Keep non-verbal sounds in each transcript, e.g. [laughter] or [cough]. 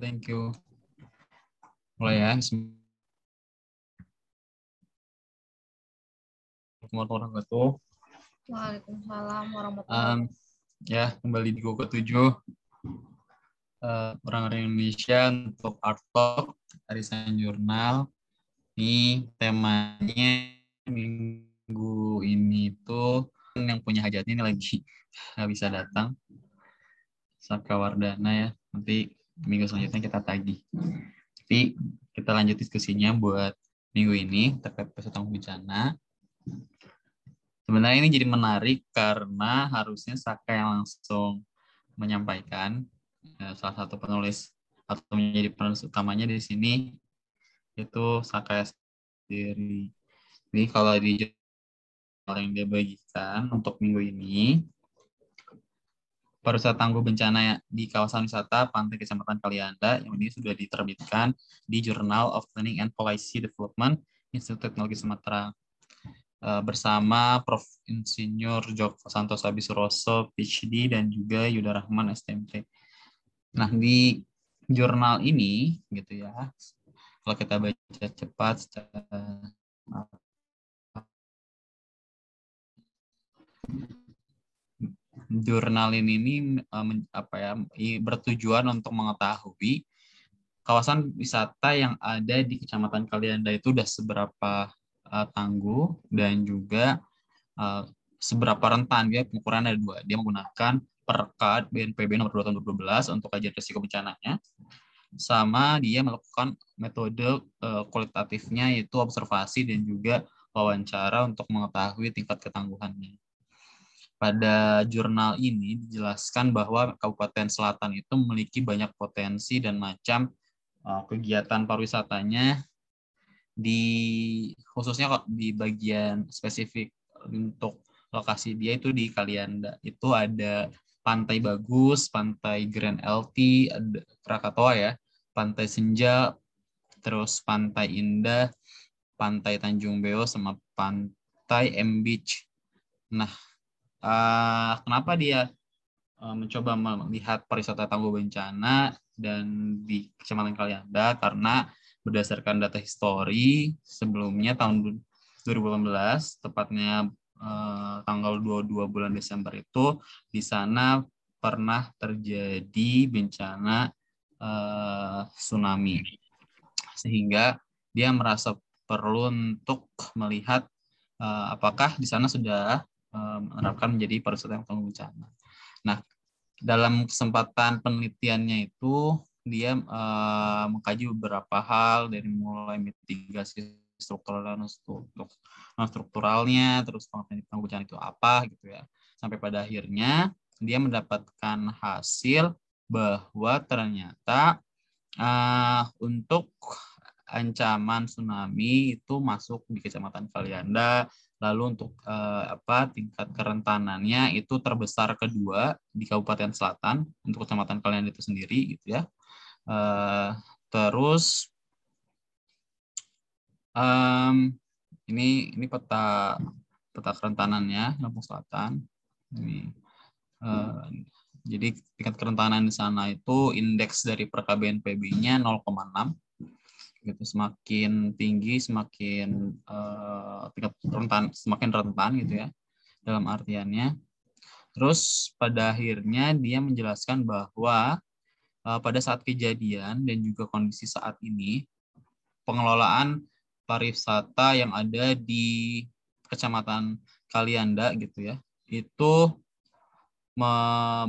Thank you. Mulai ya. Assalamualaikum warahmatullahi wabarakatuh. Waalaikumsalam warahmatullahi Um, ya, kembali di Gogo 7. Uh, orang-orang Indonesia untuk Art Talk, Arisan Jurnal. Ini temanya minggu ini tuh yang punya hajatnya ini lagi [laughs] nggak bisa datang. Saka Wardana ya. Nanti minggu selanjutnya kita tagih. Tapi kita lanjut diskusinya buat minggu ini terkait peserta bencana. Sebenarnya ini jadi menarik karena harusnya Saka yang langsung menyampaikan ya, salah satu penulis atau menjadi penulis utamanya di sini itu Saka sendiri. Jadi kalau di yang dia bagikan untuk minggu ini pariwisata tangguh bencana di kawasan wisata Pantai Kecamatan Kalianda yang ini sudah diterbitkan di Journal of Planning and Policy Development Institut Teknologi Sumatera uh, bersama Prof. Insinyur Joko Santos Abisuroso, PhD, dan juga Yuda Rahman, STMT. Nah, di jurnal ini, gitu ya, kalau kita baca cepat, secara, jurnal ini, ini apa ya bertujuan untuk mengetahui kawasan wisata yang ada di Kecamatan Kalianda itu udah seberapa uh, tangguh dan juga uh, seberapa rentan dia pengukuran ada dua dia menggunakan perkat BNPB nomor 2 tahun 2012 untuk kajian risiko bencananya sama dia melakukan metode uh, kualitatifnya yaitu observasi dan juga wawancara untuk mengetahui tingkat ketangguhannya. Pada jurnal ini dijelaskan bahwa Kabupaten Selatan itu memiliki banyak potensi dan macam uh, kegiatan pariwisatanya di khususnya di bagian spesifik untuk lokasi dia itu di Kalianda itu ada pantai bagus, pantai Grand LT, ada Krakatoa ya, pantai Senja, terus pantai Indah, pantai Tanjung Beo sama pantai M Beach. Nah, uh, kenapa dia uh, mencoba melihat pariwisata tangguh bencana dan di Kecamatan Kalianda? Karena berdasarkan data histori sebelumnya tahun 2018 tepatnya eh, tanggal 22 bulan Desember itu di sana pernah terjadi bencana eh, tsunami. Sehingga dia merasa perlu untuk melihat eh, apakah di sana sudah menerapkan menjadi pariwisata yang tangguh bencana. Nah, dalam kesempatan penelitiannya itu dia uh, mengkaji beberapa hal dari mulai mitigasi struktural dan strukturalnya, terus penangguhan itu apa gitu ya. Sampai pada akhirnya dia mendapatkan hasil bahwa ternyata uh, untuk ancaman tsunami itu masuk di Kecamatan Kalianda, lalu untuk uh, apa tingkat kerentanannya itu terbesar kedua di Kabupaten Selatan untuk Kecamatan Kalianda itu sendiri gitu ya. Uh, terus um, ini ini peta peta kerentanannya Lampung Selatan. Ini uh, jadi tingkat kerentanan di sana itu indeks dari perka BNPB-nya 0,6 gitu semakin tinggi semakin uh, tingkat rentan semakin rentan gitu ya dalam artiannya. Terus pada akhirnya dia menjelaskan bahwa uh, pada saat kejadian dan juga kondisi saat ini pengelolaan pariwisata yang ada di kecamatan Kalianda gitu ya itu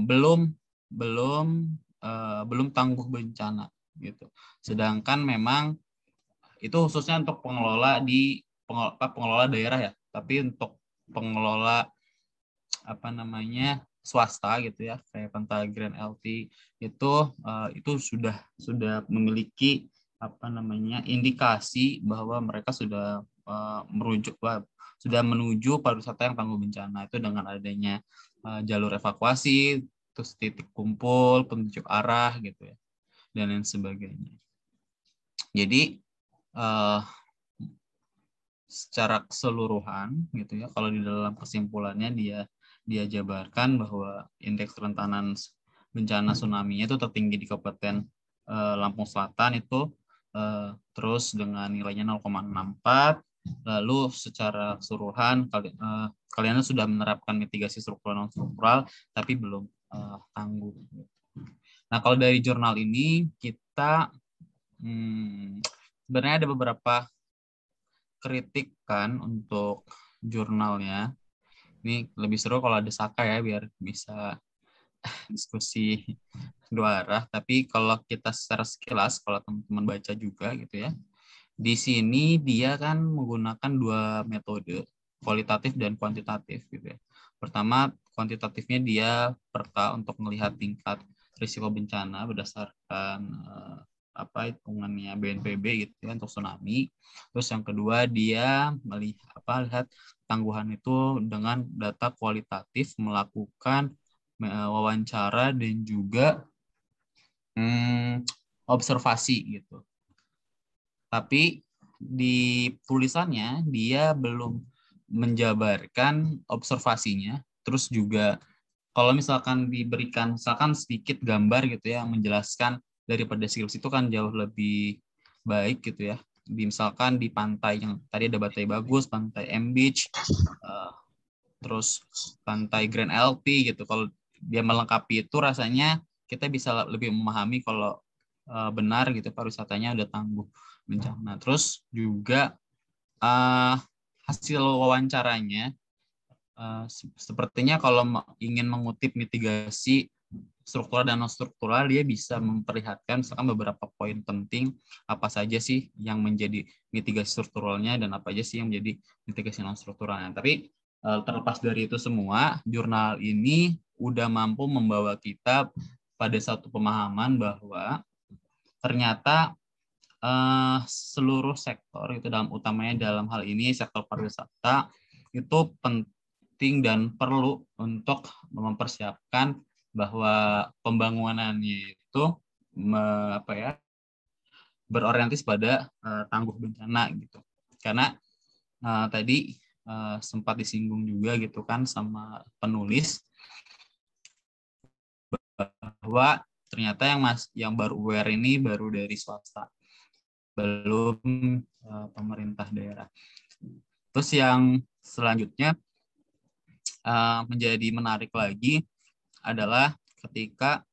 belum belum uh, belum tangguh bencana gitu. Sedangkan memang itu khususnya untuk pengelola di pengelola, pengelola daerah ya, tapi untuk pengelola apa namanya swasta gitu ya kayak Grand LT itu uh, itu sudah sudah memiliki apa namanya indikasi bahwa mereka sudah uh, merujuk uh, sudah menuju pariwisata yang tangguh bencana. Itu dengan adanya uh, jalur evakuasi terus titik kumpul penunjuk arah gitu ya dan lain sebagainya jadi uh, secara keseluruhan gitu ya kalau di dalam kesimpulannya dia dia jabarkan bahwa indeks kerentanan bencana tsunami itu tertinggi di Kabupaten uh, Lampung Selatan itu uh, terus dengan nilainya 0,64 lalu secara keseluruhan kali, uh, kalian sudah menerapkan mitigasi struktural non struktural tapi belum uh, tangguh. Nah kalau dari jurnal ini kita hmm, sebenarnya ada beberapa kritik kan untuk jurnalnya. Ini lebih seru kalau ada Saka ya biar bisa diskusi dua arah. Tapi kalau kita secara sekilas, kalau teman-teman baca juga gitu ya, di sini dia kan menggunakan dua metode, kualitatif dan kuantitatif gitu ya. Pertama, kuantitatifnya dia perka untuk melihat tingkat risiko bencana berdasarkan uh, apa hitungannya BNPB gitu ya untuk tsunami. Terus yang kedua dia melihat apa lihat tangguhan itu dengan data kualitatif melakukan wawancara dan juga hmm, observasi gitu. Tapi di tulisannya dia belum menjabarkan observasinya, terus juga kalau misalkan diberikan misalkan sedikit gambar gitu ya menjelaskan daripada skills itu kan jauh lebih baik gitu ya. Di, misalkan di pantai yang tadi ada pantai bagus, pantai M Beach, uh, terus pantai Grand LP gitu. Kalau dia melengkapi itu rasanya kita bisa lebih memahami kalau uh, benar gitu pariwisatanya udah tangguh bencana. Terus juga uh, hasil wawancaranya uh, sepertinya kalau ingin mengutip mitigasi struktural dan non struktural dia bisa memperlihatkan misalkan beberapa poin penting apa saja sih yang menjadi mitigasi strukturalnya dan apa aja sih yang menjadi mitigasi non strukturalnya. Tapi uh, terlepas dari itu semua, jurnal ini udah mampu membawa kita pada satu pemahaman bahwa ternyata uh, seluruh sektor itu dalam utamanya dalam hal ini sektor pariwisata itu penting dan perlu untuk mempersiapkan bahwa pembangunannya itu me, apa ya berorientis pada uh, tangguh bencana gitu. Karena uh, tadi uh, sempat disinggung juga gitu kan sama penulis bahwa ternyata yang mas yang baru aware ini baru dari swasta belum uh, pemerintah daerah. Terus yang selanjutnya uh, menjadi menarik lagi adalah ketika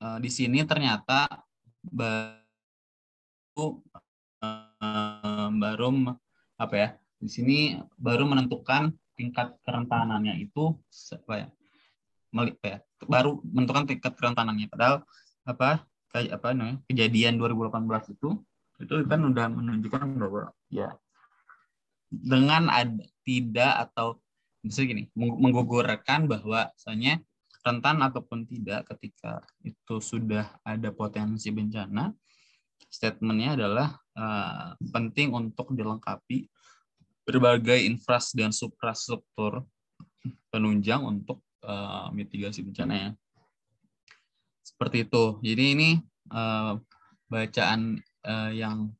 uh, di sini ternyata baru uh, baru apa ya di sini baru menentukan tingkat kerentanannya itu apa ya melik ya baru menentukan tingkat kerentanannya. Padahal apa kayak apa namanya kejadian 2018 itu itu kan udah menunjukkan bahwa ya dengan ada tidak atau misalnya gini menggugurkan bahwa misalnya rentan ataupun tidak ketika itu sudah ada potensi bencana statementnya adalah uh, penting untuk dilengkapi berbagai infras dan suprastruktur penunjang untuk uh, mitigasi bencana ya. Seperti itu. Jadi ini uh, bacaan uh, yang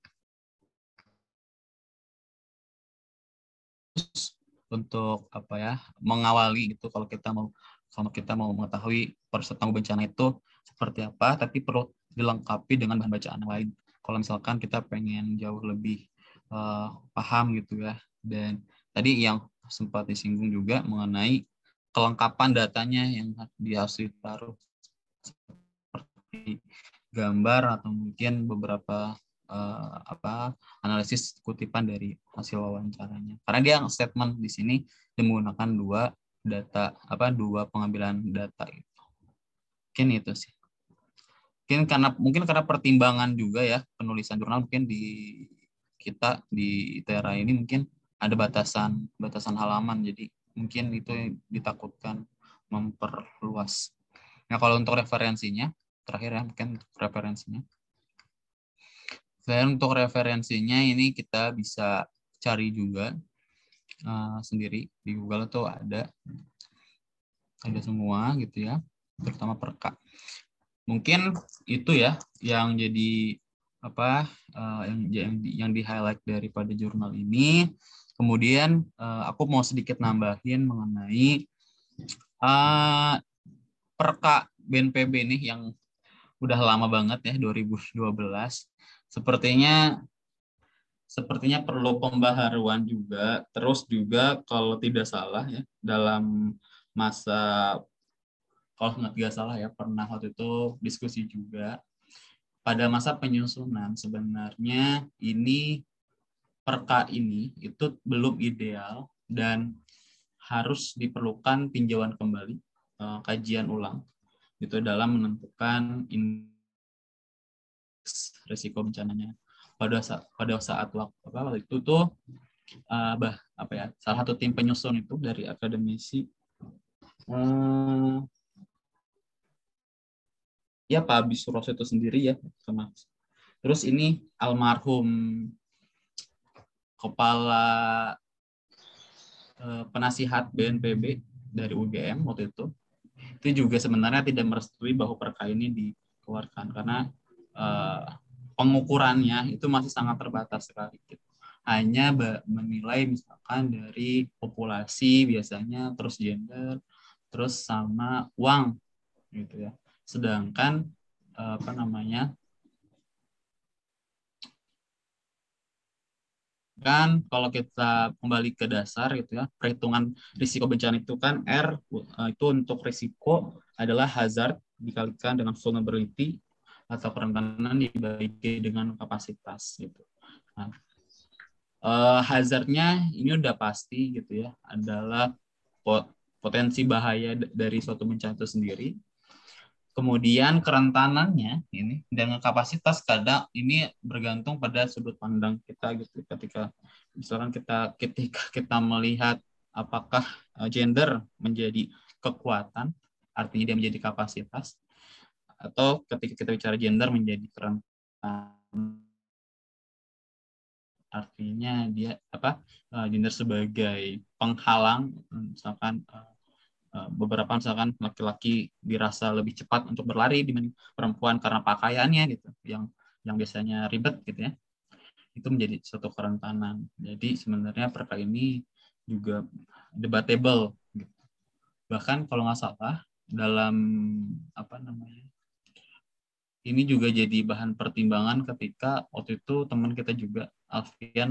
untuk apa ya mengawali itu kalau kita mau kalau kita mau mengetahui proses tangguh bencana itu seperti apa tapi perlu dilengkapi dengan bahan bacaan lain. Kalau misalkan kita pengen jauh lebih uh, paham gitu ya. Dan tadi yang sempat disinggung juga mengenai kelengkapan datanya yang harus ditaruh. Seperti gambar atau mungkin beberapa uh, apa analisis kutipan dari hasil wawancaranya. Karena dia statement di sini dia menggunakan dua data apa dua pengambilan data itu. Mungkin itu sih. Mungkin karena mungkin karena pertimbangan juga ya penulisan jurnal mungkin di kita di ITERA ini mungkin ada batasan batasan halaman jadi mungkin itu ditakutkan memperluas. Nah kalau untuk referensinya terakhir ya mungkin referensinya dan untuk referensinya ini kita bisa cari juga uh, sendiri di Google itu ada ada semua gitu ya, terutama perka. Mungkin itu ya yang jadi apa uh, yang yang yang di highlight daripada jurnal ini. Kemudian uh, aku mau sedikit nambahin mengenai uh, perka BNPB nih yang udah lama banget ya 2012. Sepertinya sepertinya perlu pembaharuan juga. Terus juga kalau tidak salah ya dalam masa kalau nggak salah ya pernah waktu itu diskusi juga pada masa penyusunan sebenarnya ini perka ini itu belum ideal dan harus diperlukan tinjauan kembali uh, kajian ulang itu dalam menentukan indeks risiko bencananya. Pada saat pada saat waktu apa waktu itu tuh uh, bah apa ya salah satu tim penyusun itu dari akademisi. Uh, ya Pak Abi Suroso itu sendiri ya sama. Terus ini almarhum kepala uh, penasihat BNPB dari UGM waktu itu. Itu juga sebenarnya tidak merestui bahwa perka ini dikeluarkan karena uh, pengukurannya itu masih sangat terbatas sekali. Gitu. Hanya menilai misalkan dari populasi biasanya, terus gender, terus sama uang gitu ya. Sedangkan apa namanya kan kalau kita kembali ke dasar gitu ya perhitungan risiko bencana itu kan R eh, itu untuk risiko adalah hazard dikalikan dengan vulnerability atau kerentanan dibagi dengan kapasitas gitu. Nah, uh, hazardnya ini udah pasti gitu ya adalah pot potensi bahaya dari suatu bencana itu sendiri. Kemudian kerentanannya ini dengan kapasitas kadang ini bergantung pada sudut pandang kita gitu. Ketika misalkan kita ketika kita melihat apakah eh, gender menjadi kekuatan, artinya dia menjadi kapasitas atau ketika kita bicara gender menjadi kerentanan artinya dia apa uh, gender sebagai penghalang misalkan uh, beberapa misalkan laki-laki dirasa lebih cepat untuk berlari dibanding perempuan karena pakaiannya gitu yang yang biasanya ribet gitu ya. Itu menjadi suatu kerentanan. Jadi sebenarnya perkara ini juga debatable gitu. bahkan kalau nggak salah dalam apa namanya ini juga jadi bahan pertimbangan ketika waktu itu teman kita juga Alfian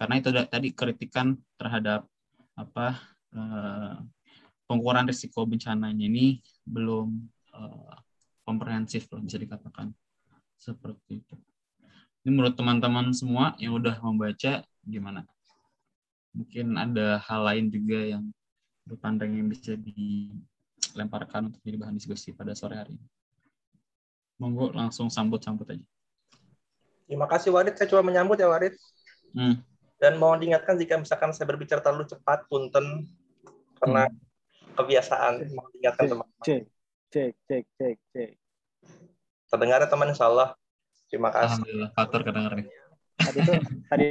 karena itu tadi kritikan terhadap apa eh, pengukuran risiko bencananya ini belum eh, komprehensif loh bisa dikatakan seperti itu. Ini menurut teman-teman semua yang udah membaca gimana? Mungkin ada hal lain juga yang berpandang yang bisa dilemparkan untuk jadi bahan diskusi pada sore hari ini. Monggo langsung sambut-sambut aja. Terima kasih Warid, saya coba menyambut ya Warid. Hmm. Dan mohon diingatkan jika misalkan saya berbicara terlalu cepat, punten karena hmm. kebiasaan. Mohon diingatkan teman-teman. Cek, cek, cek, cek, cek. Terdengar ya teman, insya Allah. Terima kasih. Alhamdulillah, faktor kedengar nih. Tadi itu, tadi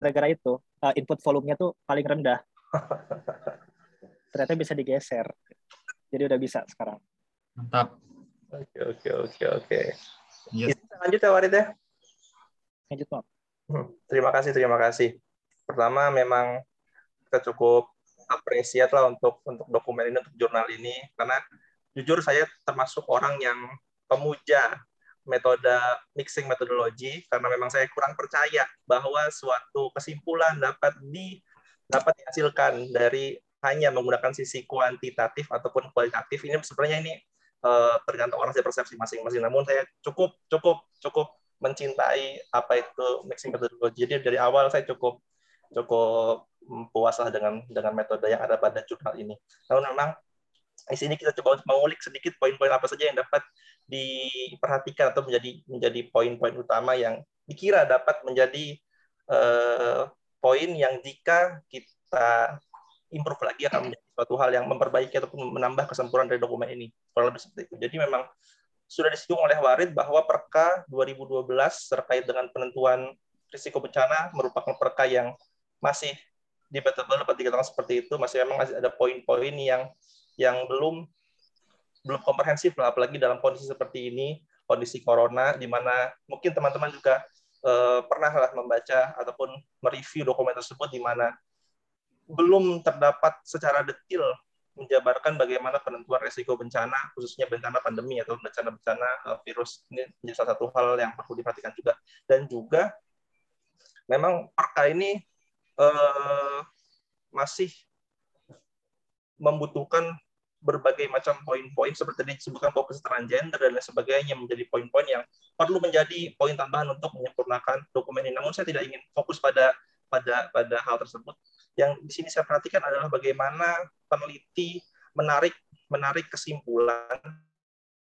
gara-gara itu uh, input volumenya tuh paling rendah. [laughs] Ternyata bisa digeser. Jadi udah bisa sekarang. Mantap. Oke, oke, oke, oke. Yes. Lanjut ya Warid ya. Lanjut, Pak. Hmm, terima kasih, terima kasih. Pertama memang kita cukup apresiat lah untuk untuk dokumen ini, untuk jurnal ini, karena jujur saya termasuk orang yang pemuja metode mixing metodologi karena memang saya kurang percaya bahwa suatu kesimpulan dapat di dapat dihasilkan dari hanya menggunakan sisi kuantitatif ataupun kualitatif. Ini sebenarnya ini uh, tergantung orang saya persepsi masing-masing. Namun saya cukup cukup cukup mencintai apa itu mixing metodologi. Jadi dari awal saya cukup cukup puas lah dengan dengan metode yang ada pada jurnal ini. Namun memang di sini kita coba mengulik sedikit poin-poin apa saja yang dapat diperhatikan atau menjadi menjadi poin-poin utama yang dikira dapat menjadi uh, poin yang jika kita improve lagi akan menjadi suatu hal yang memperbaiki ataupun menambah kesempurnaan dari dokumen ini. Kurang lebih seperti itu. Jadi memang sudah disinggung oleh Warid bahwa Perka 2012 terkait dengan penentuan risiko bencana merupakan perka yang masih debatable dapat dikatakan seperti itu masih memang masih ada poin-poin yang yang belum belum komprehensif lah, apalagi dalam kondisi seperti ini, kondisi corona, di mana mungkin teman-teman juga eh, pernah lah membaca ataupun mereview dokumen tersebut, di mana belum terdapat secara detail menjabarkan bagaimana penentuan resiko bencana, khususnya bencana pandemi atau bencana-bencana uh, virus ini menjadi salah satu hal yang perlu diperhatikan juga. Dan juga memang perka ini uh, masih membutuhkan berbagai macam poin-poin seperti disebutkan bahwa kesetaraan gender dan lain sebagainya menjadi poin-poin yang perlu menjadi poin tambahan untuk menyempurnakan dokumen ini. Namun saya tidak ingin fokus pada pada pada hal tersebut. Yang di sini saya perhatikan adalah bagaimana peneliti menarik menarik kesimpulan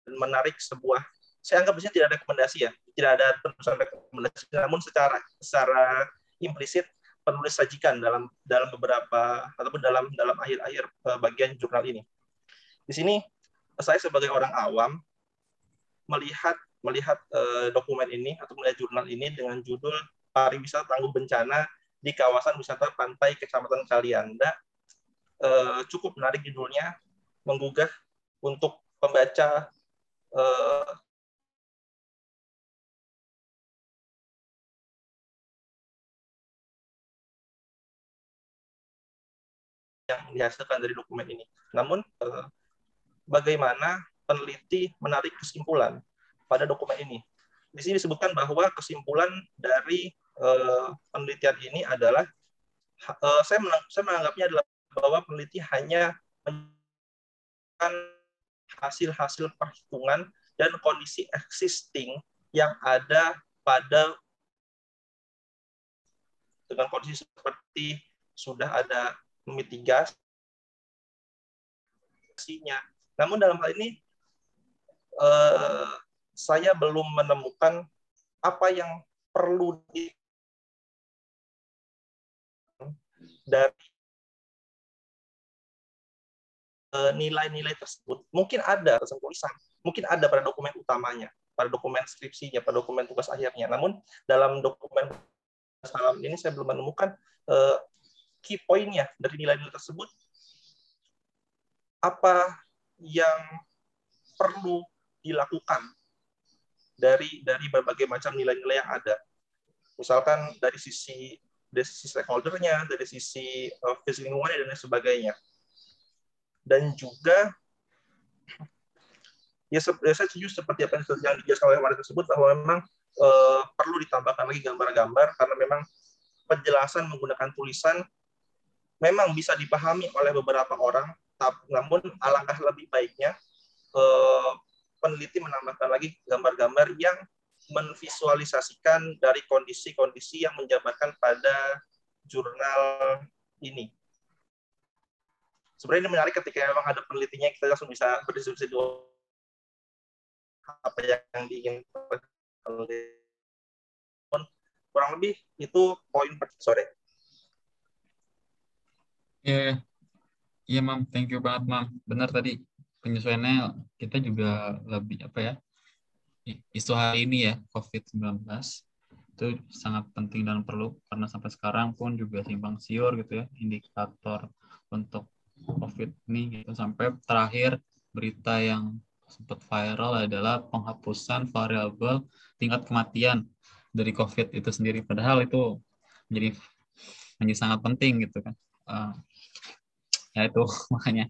dan menarik sebuah saya anggap di sini tidak ada rekomendasi ya, tidak ada penulisan rekomendasi, namun secara secara implisit penulis sajikan dalam dalam beberapa ataupun dalam dalam akhir-akhir eh, bagian jurnal ini. Di sini saya sebagai orang awam melihat melihat uh, dokumen ini atau melihat jurnal ini dengan judul pariwisata tangguh bencana di kawasan wisata pantai Kecamatan Kalianda uh, cukup menarik judulnya menggugah untuk pembaca uh, yang dihasilkan dari dokumen ini. Namun uh, bagaimana peneliti menarik kesimpulan pada dokumen ini. Di sini disebutkan bahwa kesimpulan dari uh, penelitian ini adalah uh, saya, menganggapnya adalah bahwa peneliti hanya menyebutkan hasil-hasil perhitungan dan kondisi existing yang ada pada dengan kondisi seperti sudah ada mitigasinya, namun dalam hal ini uh, saya belum menemukan apa yang perlu di dari eh, nilai-nilai tersebut. Mungkin ada tulisan mungkin ada pada dokumen utamanya pada dokumen skripsinya pada dokumen tugas akhirnya. Namun dalam dokumen salam ini saya belum menemukan uh, key pointnya dari nilai-nilai tersebut. Apa yang perlu dilakukan dari dari berbagai macam nilai-nilai yang ada. Misalkan dari sisi dari sisi stakeholder-nya, dari sisi uh, lingkungannya dan lain sebagainya. Dan juga ya, ya saya setuju seperti apa yang dijelaskan oleh Waris tersebut bahwa memang uh, perlu ditambahkan lagi gambar-gambar karena memang penjelasan menggunakan tulisan memang bisa dipahami oleh beberapa orang namun alangkah lebih baiknya eh, peneliti menambahkan lagi gambar-gambar yang menvisualisasikan dari kondisi-kondisi yang menjabarkan pada jurnal ini. Sebenarnya ini menarik ketika memang ada penelitinya kita langsung bisa berdiskusi dua apa yang diinginkan kurang lebih itu poin sore. Iya, yeah, Iya, Mam. Thank you banget, Mam. Benar tadi penyesuaiannya kita juga lebih apa ya? Isu hari ini ya, COVID-19 itu sangat penting dan perlu karena sampai sekarang pun juga simpang siur gitu ya indikator untuk COVID ini gitu sampai terakhir berita yang sempat viral adalah penghapusan variabel tingkat kematian dari COVID itu sendiri padahal itu menjadi menjadi sangat penting gitu kan uh, ya itu. [laughs] Makanya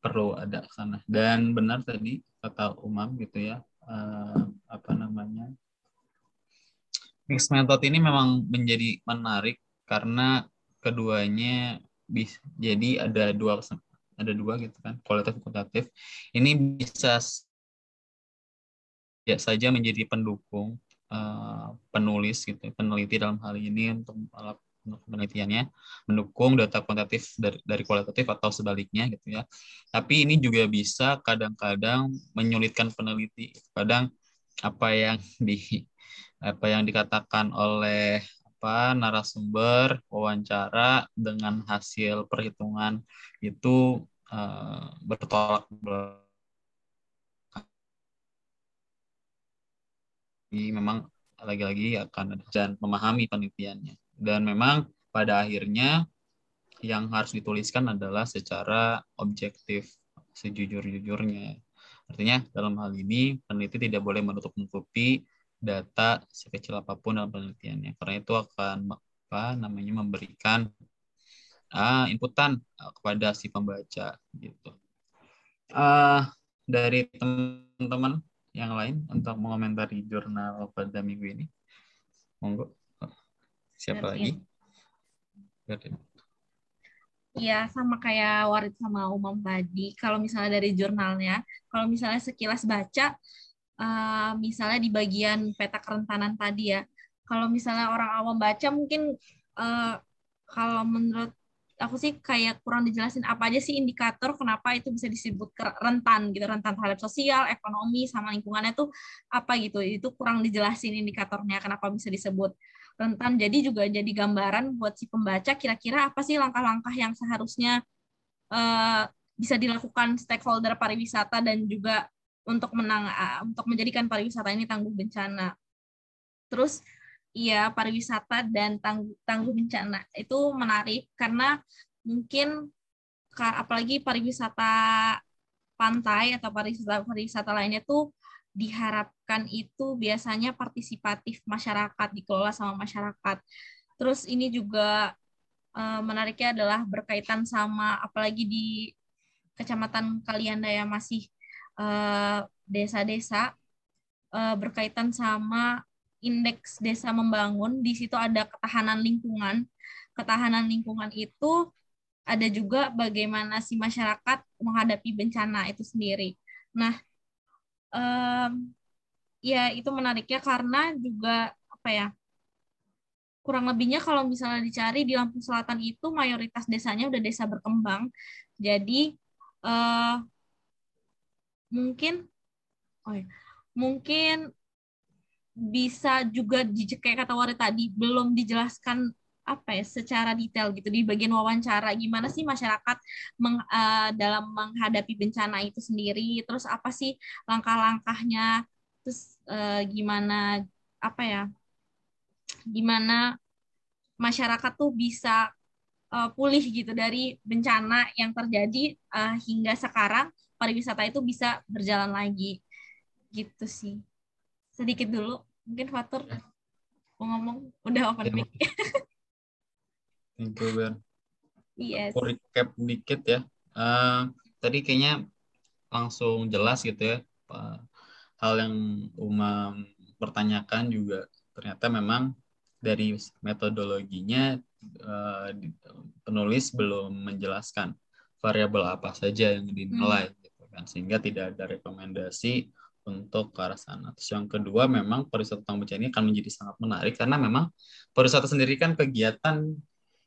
perlu ada sana. Dan benar tadi kata Umam gitu ya uh, apa namanya mix method ini memang menjadi menarik karena keduanya bisa jadi ada dua ada dua gitu kan kualitatif kuantitatif. Ini bisa ya saja menjadi pendukung uh, penulis gitu peneliti dalam hal ini untuk penelitiannya mendukung data kuantitatif dari, dari kualitatif atau sebaliknya gitu ya. Tapi ini juga bisa kadang-kadang menyulitkan peneliti. Kadang apa yang di apa yang dikatakan oleh apa narasumber wawancara dengan hasil perhitungan itu uh, bertolak belakang. memang lagi-lagi akan dan memahami penelitiannya dan memang pada akhirnya yang harus dituliskan adalah secara objektif sejujur-jujurnya. Artinya dalam hal ini peneliti tidak boleh menutup-nutupi data sekecil apa pun dalam penelitiannya karena itu akan apa namanya memberikan uh, inputan kepada si pembaca gitu. Uh, dari teman-teman yang lain untuk mengomentari jurnal pada minggu ini, monggo. Siapa lagi? Iya, sama kayak Warid sama Umam tadi. Kalau misalnya dari jurnalnya, kalau misalnya sekilas baca, uh, misalnya di bagian peta kerentanan tadi ya, kalau misalnya orang awam baca mungkin uh, kalau menurut aku sih kayak kurang dijelasin apa aja sih indikator kenapa itu bisa disebut rentan gitu. Rentan terhadap sosial ekonomi sama lingkungannya tuh apa gitu. Itu kurang dijelasin indikatornya kenapa bisa disebut rentan. Jadi juga jadi gambaran buat si pembaca kira-kira apa sih langkah-langkah yang seharusnya uh, bisa dilakukan stakeholder pariwisata dan juga untuk menang uh, untuk menjadikan pariwisata ini tangguh bencana. Terus iya pariwisata dan tangguh, tangguh bencana itu menarik karena mungkin apalagi pariwisata pantai atau pariwisata pariwisata lainnya tuh diharapkan itu biasanya partisipatif masyarakat dikelola sama masyarakat. Terus ini juga uh, menariknya adalah berkaitan sama apalagi di kecamatan Kalianda masih eh, desa-desa uh, uh, berkaitan sama indeks desa membangun. Di situ ada ketahanan lingkungan. Ketahanan lingkungan itu ada juga bagaimana si masyarakat menghadapi bencana itu sendiri. Nah, um, ya itu menariknya karena juga apa ya kurang lebihnya kalau misalnya dicari di Lampung Selatan itu mayoritas desanya udah desa berkembang. Jadi uh, mungkin oh ya, mungkin bisa juga kayak kata Wari tadi belum dijelaskan apa ya secara detail gitu di bagian wawancara. Gimana sih masyarakat meng, uh, dalam menghadapi bencana itu sendiri? Terus apa sih langkah-langkahnya? Terus uh, gimana apa ya gimana masyarakat tuh bisa uh, pulih gitu dari bencana yang terjadi uh, hingga sekarang pariwisata itu bisa berjalan lagi. Gitu sih. Sedikit dulu mungkin Fatur mau ngomong udah open mic [laughs] Thank you, Ben. Yes. Aku recap dikit ya. Uh, tadi kayaknya langsung jelas gitu ya. Hal yang Umam pertanyakan juga ternyata memang dari metodologinya uh, penulis belum menjelaskan variabel apa saja yang dinilai hmm. gitu kan sehingga tidak ada rekomendasi untuk ke arah sana. Terus yang kedua memang pariwisata tangguh ini akan menjadi sangat menarik karena memang pariwisata sendiri kan kegiatan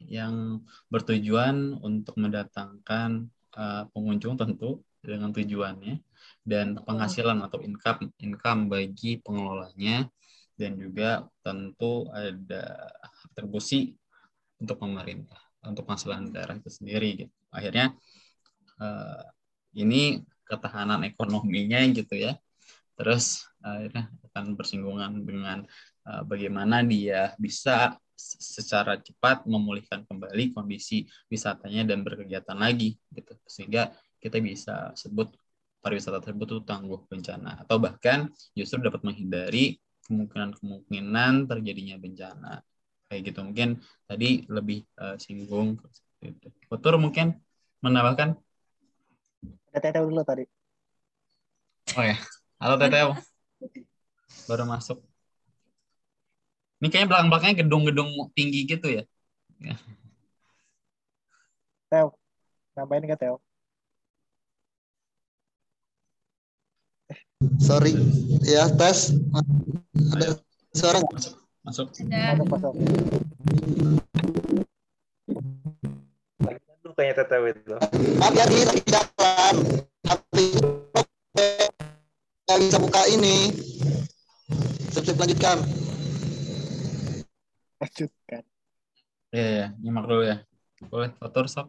yang bertujuan untuk mendatangkan uh, pengunjung tentu dengan tujuannya dan penghasilan atau income income bagi pengelolanya dan juga tentu ada kontribusi untuk pemerintah untuk masalah daerah itu sendiri gitu. Akhirnya uh, ini ketahanan ekonominya gitu ya. Terus akhirnya akan bersinggungan dengan uh, bagaimana dia bisa secara cepat memulihkan kembali kondisi wisatanya dan berkegiatan lagi gitu. Sehingga kita bisa sebut pariwisata tersebut itu tangguh bencana. Atau bahkan justru dapat menghindari kemungkinan-kemungkinan terjadinya bencana. Kayak gitu. Mungkin tadi lebih uh, singgung gitu. Betul mungkin menambahkan? Teteh dulu tadi. Oh ya. Halo Teteh. Baru masuk ini kayaknya belakang-belakangnya gedung-gedung tinggi gitu ya. Teo, nambahin nggak Teo? Sorry, ya tes. Ada suara masuk. Masuk. Ada. Masuk, masuk. Lagi kayaknya teteh itu. Hati-hati lagi jalan. Tapi nggak bisa buka ini. Sip-sip lanjutkan lanjutkan Iya, ya, nyimak dulu ya. Boleh, Fatur, sok.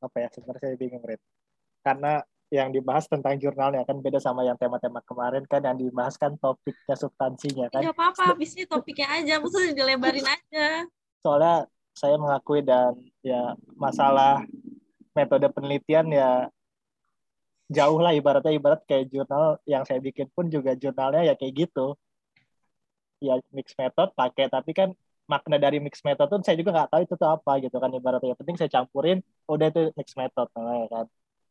Apa ya, sebenarnya saya bingung, Red. Karena yang dibahas tentang jurnalnya kan beda sama yang tema-tema kemarin kan yang dibahas kan topiknya substansinya kan. Tidak apa-apa, habisnya topiknya aja, maksudnya dilebarin aja. Soalnya saya mengakui dan ya masalah metode penelitian ya jauh lah ibaratnya ibarat kayak jurnal yang saya bikin pun juga jurnalnya ya kayak gitu ya mix method pakai tapi kan makna dari mix method tuh saya juga nggak tahu itu tuh apa gitu kan ibaratnya. Yang penting saya campurin udah itu mix method namanya kan.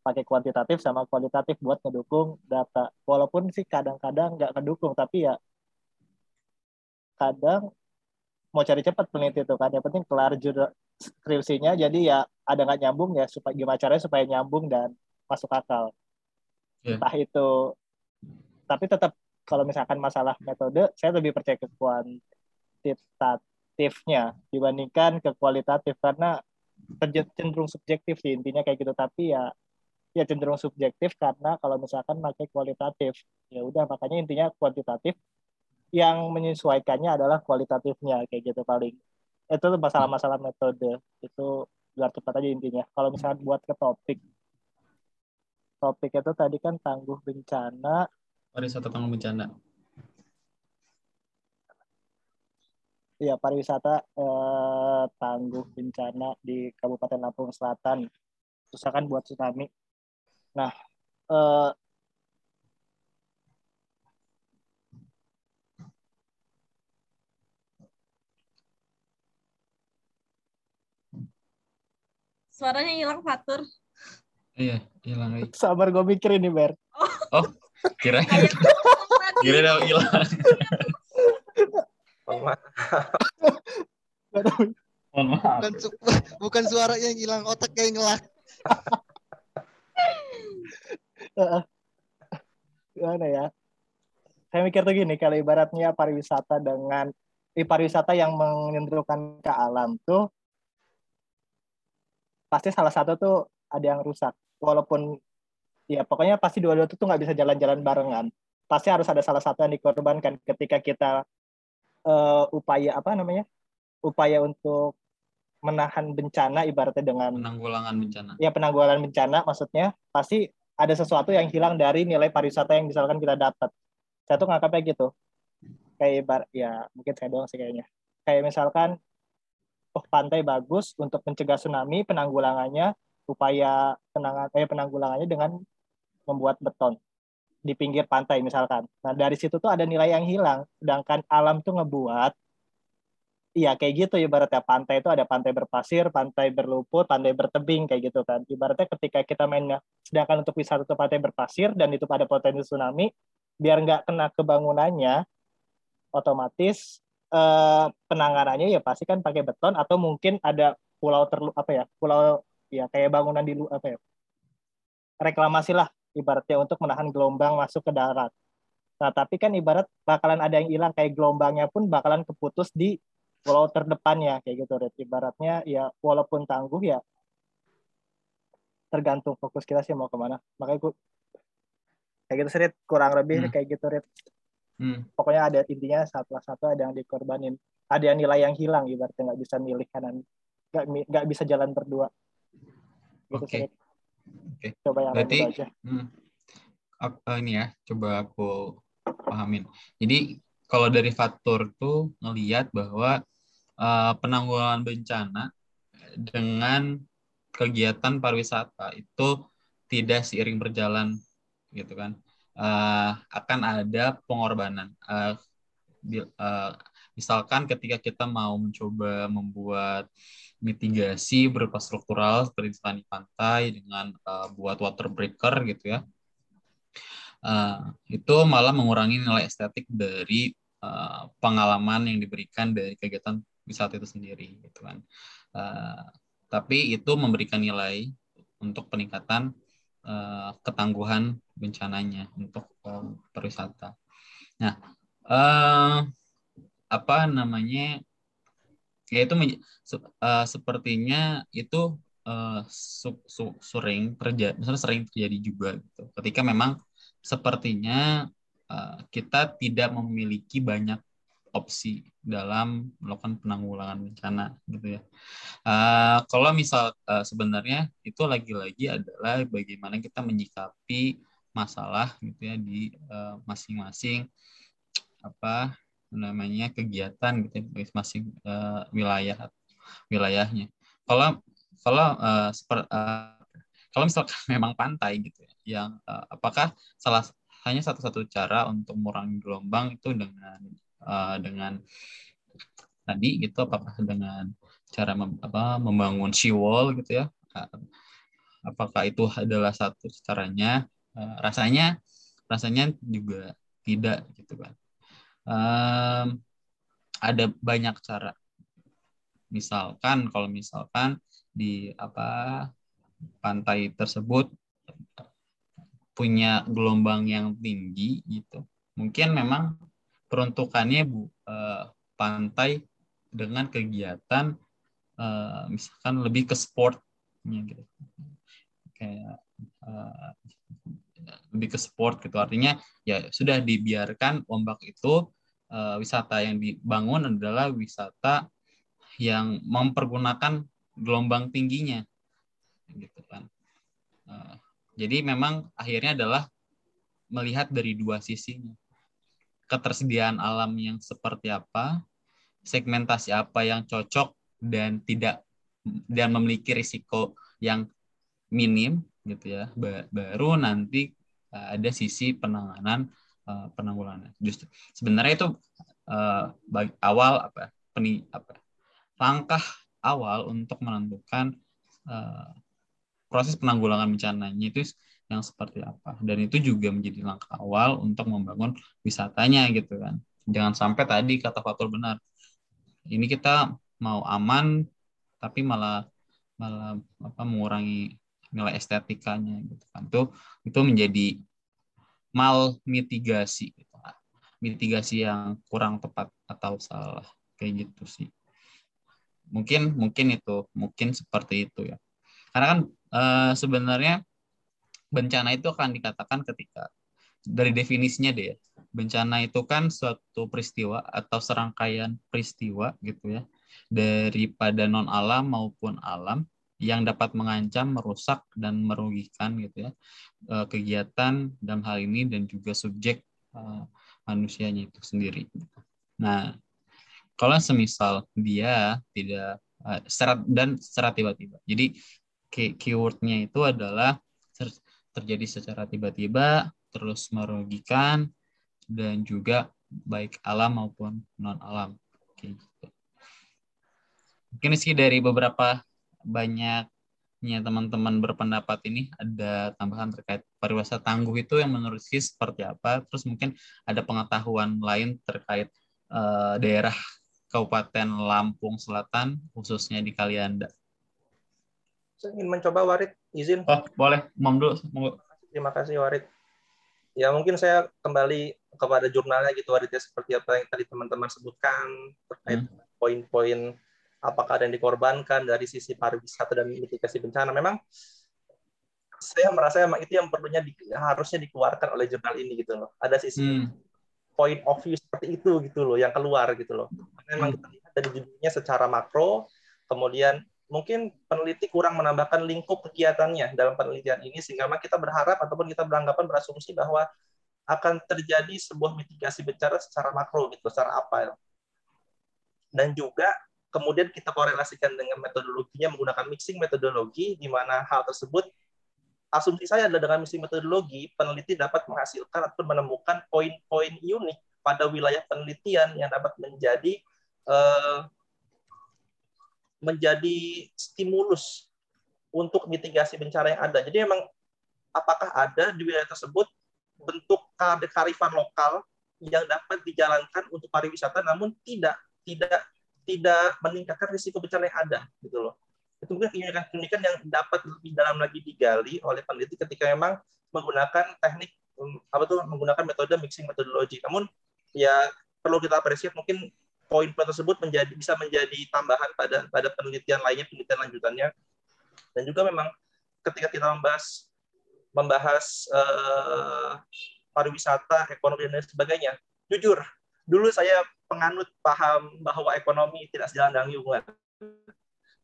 Pakai kuantitatif sama kualitatif buat ngedukung data. Walaupun sih kadang-kadang nggak ngedukung tapi ya kadang mau cari cepat peneliti itu kan. Yang penting kelar jurnal skripsinya jadi ya ada nggak nyambung ya supaya gimana caranya supaya nyambung dan masuk akal. Yeah. entah itu tapi tetap kalau misalkan masalah metode saya lebih percaya ke kuantitatifnya dibandingkan ke kualitatif. Karena cenderung subjektif sih intinya kayak gitu. Tapi ya ya cenderung subjektif karena kalau misalkan pakai kualitatif ya udah makanya intinya kuantitatif yang menyesuaikannya adalah kualitatifnya kayak gitu paling. Itu masalah-masalah metode. Itu biar cepat aja intinya. Kalau misalkan buat ke topik topik itu tadi kan tangguh bencana Pariwisata tangguh bencana. ya pariwisata eh, tangguh bencana di Kabupaten Lampung Selatan. Usahakan buat tsunami. Nah eh, Suaranya hilang Fatur. Iya, hilang sabar gue mikir ini Ber. Kayak ngomong tadi. kira udah hilang. Mohon maaf. Bukan, su- bukan suaranya yang hilang, otak kayak ngelak. [laughs] gimana ya saya mikir tuh gini kalau ibaratnya pariwisata dengan eh, pariwisata yang menyentuhkan ke alam tuh pasti salah satu tuh ada yang rusak walaupun ya pokoknya pasti dua-dua itu tuh nggak bisa jalan-jalan barengan pasti harus ada salah satu yang dikorbankan ketika kita eh, upaya apa namanya upaya untuk menahan bencana ibaratnya dengan Penanggulangan bencana. ya penanggulangan bencana maksudnya pasti ada sesuatu yang hilang dari nilai pariwisata yang misalkan kita dapat. Saya tuh nganggapnya gitu. Kayak ibar, ya mungkin saya doang sih kayaknya. Kayak misalkan, oh pantai bagus untuk mencegah tsunami, penanggulangannya, upaya penangan, eh, penanggulangannya dengan membuat beton di pinggir pantai misalkan. Nah dari situ tuh ada nilai yang hilang, sedangkan alam tuh ngebuat Iya kayak gitu ibaratnya pantai itu ada pantai berpasir, pantai berlumpur, pantai bertebing kayak gitu kan. Ibaratnya ketika kita mainnya, sedangkan untuk wisata itu pantai berpasir dan itu pada potensi tsunami, biar nggak kena kebangunannya, otomatis eh, penanganannya ya pasti kan pakai beton atau mungkin ada pulau terlu apa ya, pulau ya kayak bangunan di apa ya, reklamasi lah ibaratnya untuk menahan gelombang masuk ke darat. Nah tapi kan ibarat bakalan ada yang hilang kayak gelombangnya pun bakalan keputus di pulau terdepannya kayak gitu Red. Ibaratnya ya walaupun tangguh ya tergantung fokus kita sih mau ke mana. Makanya gue kayak gitu Red. kurang lebih Hmm. kayak gitu Red. Hmm. Pokoknya ada intinya satu satu ada yang dikorbanin. Ada yang nilai yang hilang ibaratnya nggak bisa milih kanan nggak nggak bisa jalan berdua. Gitu Oke. Red. Oke. Coba yang Berarti- aja. Hmm. Ap- eh, ini ya, coba aku pahamin. Jadi kalau dari faktor tuh ngelihat bahwa eh, penanggulangan bencana dengan kegiatan pariwisata itu tidak seiring berjalan gitu kan. Eh, akan ada pengorbanan. Eh, bi- eh, misalkan ketika kita mau mencoba membuat mitigasi berupa struktural seperti di pantai dengan eh, buat water breaker gitu ya eh, itu malah mengurangi nilai estetik dari eh, pengalaman yang diberikan dari kegiatan wisata itu sendiri gitu kan. Eh, tapi itu memberikan nilai untuk peningkatan eh, ketangguhan bencananya untuk eh, pariwisata. Nah, eh, apa namanya? Ya itu eh, sepertinya itu eh, su- su- sering terjadi, misalnya sering terjadi juga gitu. Ketika memang sepertinya uh, kita tidak memiliki banyak opsi dalam melakukan penanggulangan bencana gitu ya. Uh, kalau misal uh, sebenarnya itu lagi-lagi adalah bagaimana kita menyikapi masalah gitu ya di uh, masing-masing apa namanya kegiatan gitu masing uh, wilayah wilayahnya. Kalau kalau uh, seper, uh, kalau misalkan [laughs] memang pantai gitu ya, yang uh, apakah salah hanya satu-satu cara untuk mengurangi gelombang itu dengan uh, dengan tadi gitu apakah dengan cara mem, apa membangun seawall gitu ya? Apakah itu adalah satu caranya? Uh, rasanya rasanya juga tidak gitu kan um, ada banyak cara. Misalkan kalau misalkan di apa pantai tersebut punya gelombang yang tinggi gitu. Mungkin memang peruntukannya bu uh, pantai dengan kegiatan uh, misalkan lebih ke sportnya gitu. Kayak uh, lebih ke sport gitu. Artinya ya sudah dibiarkan ombak itu uh, wisata yang dibangun adalah wisata yang mempergunakan gelombang tingginya gitu kan. Uh, jadi memang akhirnya adalah melihat dari dua sisinya. Ketersediaan alam yang seperti apa segmentasi apa yang cocok dan tidak dan memiliki risiko yang minim gitu ya. Baru nanti uh, ada sisi penanganan uh, penanggulangan justru sebenarnya itu uh, awal apa peni apa langkah awal untuk menentukan uh, proses penanggulangan bencananya itu yang seperti apa. Dan itu juga menjadi langkah awal untuk membangun wisatanya gitu kan. Jangan sampai tadi kata Fatul benar ini kita mau aman tapi malah malah apa mengurangi nilai estetikanya gitu kan. Itu itu menjadi mal mitigasi gitu mitigasi yang kurang tepat atau salah kayak gitu sih. Mungkin mungkin itu mungkin seperti itu ya. Karena kan e, sebenarnya bencana itu akan dikatakan ketika dari definisinya deh ya, bencana itu kan suatu peristiwa atau serangkaian peristiwa gitu ya. Daripada non alam maupun alam yang dapat mengancam, merusak dan merugikan gitu ya eh, kegiatan dalam hal ini dan juga subjek uh, manusianya itu sendiri. Nah, kalau semisal dia tidak uh, secara dan secara tiba-tiba. Jadi keywordnya itu adalah terjadi secara tiba-tiba, terus merugikan, dan juga baik alam maupun non alam. Oke, gitu. Mungkin sih dari beberapa banyaknya teman-teman berpendapat ini ada tambahan terkait pariwisata tangguh itu yang menurut sih seperti apa? Terus mungkin ada pengetahuan lain terkait uh, daerah Kabupaten Lampung Selatan khususnya di Kalianda. Saya ingin mencoba Warid, izin. Oh, boleh. Mam dulu. Terima kasih Warid. Ya mungkin saya kembali kepada jurnalnya gitu Warid ya seperti apa yang tadi teman-teman sebutkan terkait hmm. Apakah ada yang dikorbankan dari sisi pariwisata dan mitigasi bencana. Memang saya merasa memang itu yang perlunya di, harusnya dikeluarkan oleh jurnal ini gitu loh. Ada sisi hmm. point of view seperti itu gitu loh yang keluar gitu loh. Memang hmm. kita lihat dari judulnya secara makro, kemudian mungkin peneliti kurang menambahkan lingkup kegiatannya dalam penelitian ini sehingga kita berharap ataupun kita beranggapan berasumsi bahwa akan terjadi sebuah mitigasi bencana secara makro gitu, secara apa. Dan juga kemudian kita korelasikan dengan metodologinya menggunakan mixing metodologi di mana hal tersebut asumsi saya adalah dengan mixing metodologi peneliti dapat menghasilkan atau menemukan poin-poin unik pada wilayah penelitian yang dapat menjadi uh, menjadi stimulus untuk mitigasi bencana yang ada. Jadi memang apakah ada di wilayah tersebut bentuk kearifan lokal yang dapat dijalankan untuk pariwisata namun tidak tidak tidak meningkatkan risiko bencana yang ada gitu loh. Itu mungkin keunikan-keunikan yang dapat lebih dalam lagi digali oleh peneliti ketika memang menggunakan teknik apa tuh menggunakan metode mixing metodologi. Namun ya perlu kita apresiasi mungkin poin-poin tersebut menjadi bisa menjadi tambahan pada pada penelitian lainnya penelitian lanjutannya dan juga memang ketika kita membahas membahas uh, pariwisata ekonomi dan lain sebagainya jujur dulu saya penganut paham bahwa ekonomi tidak sejalan dengan lingkungan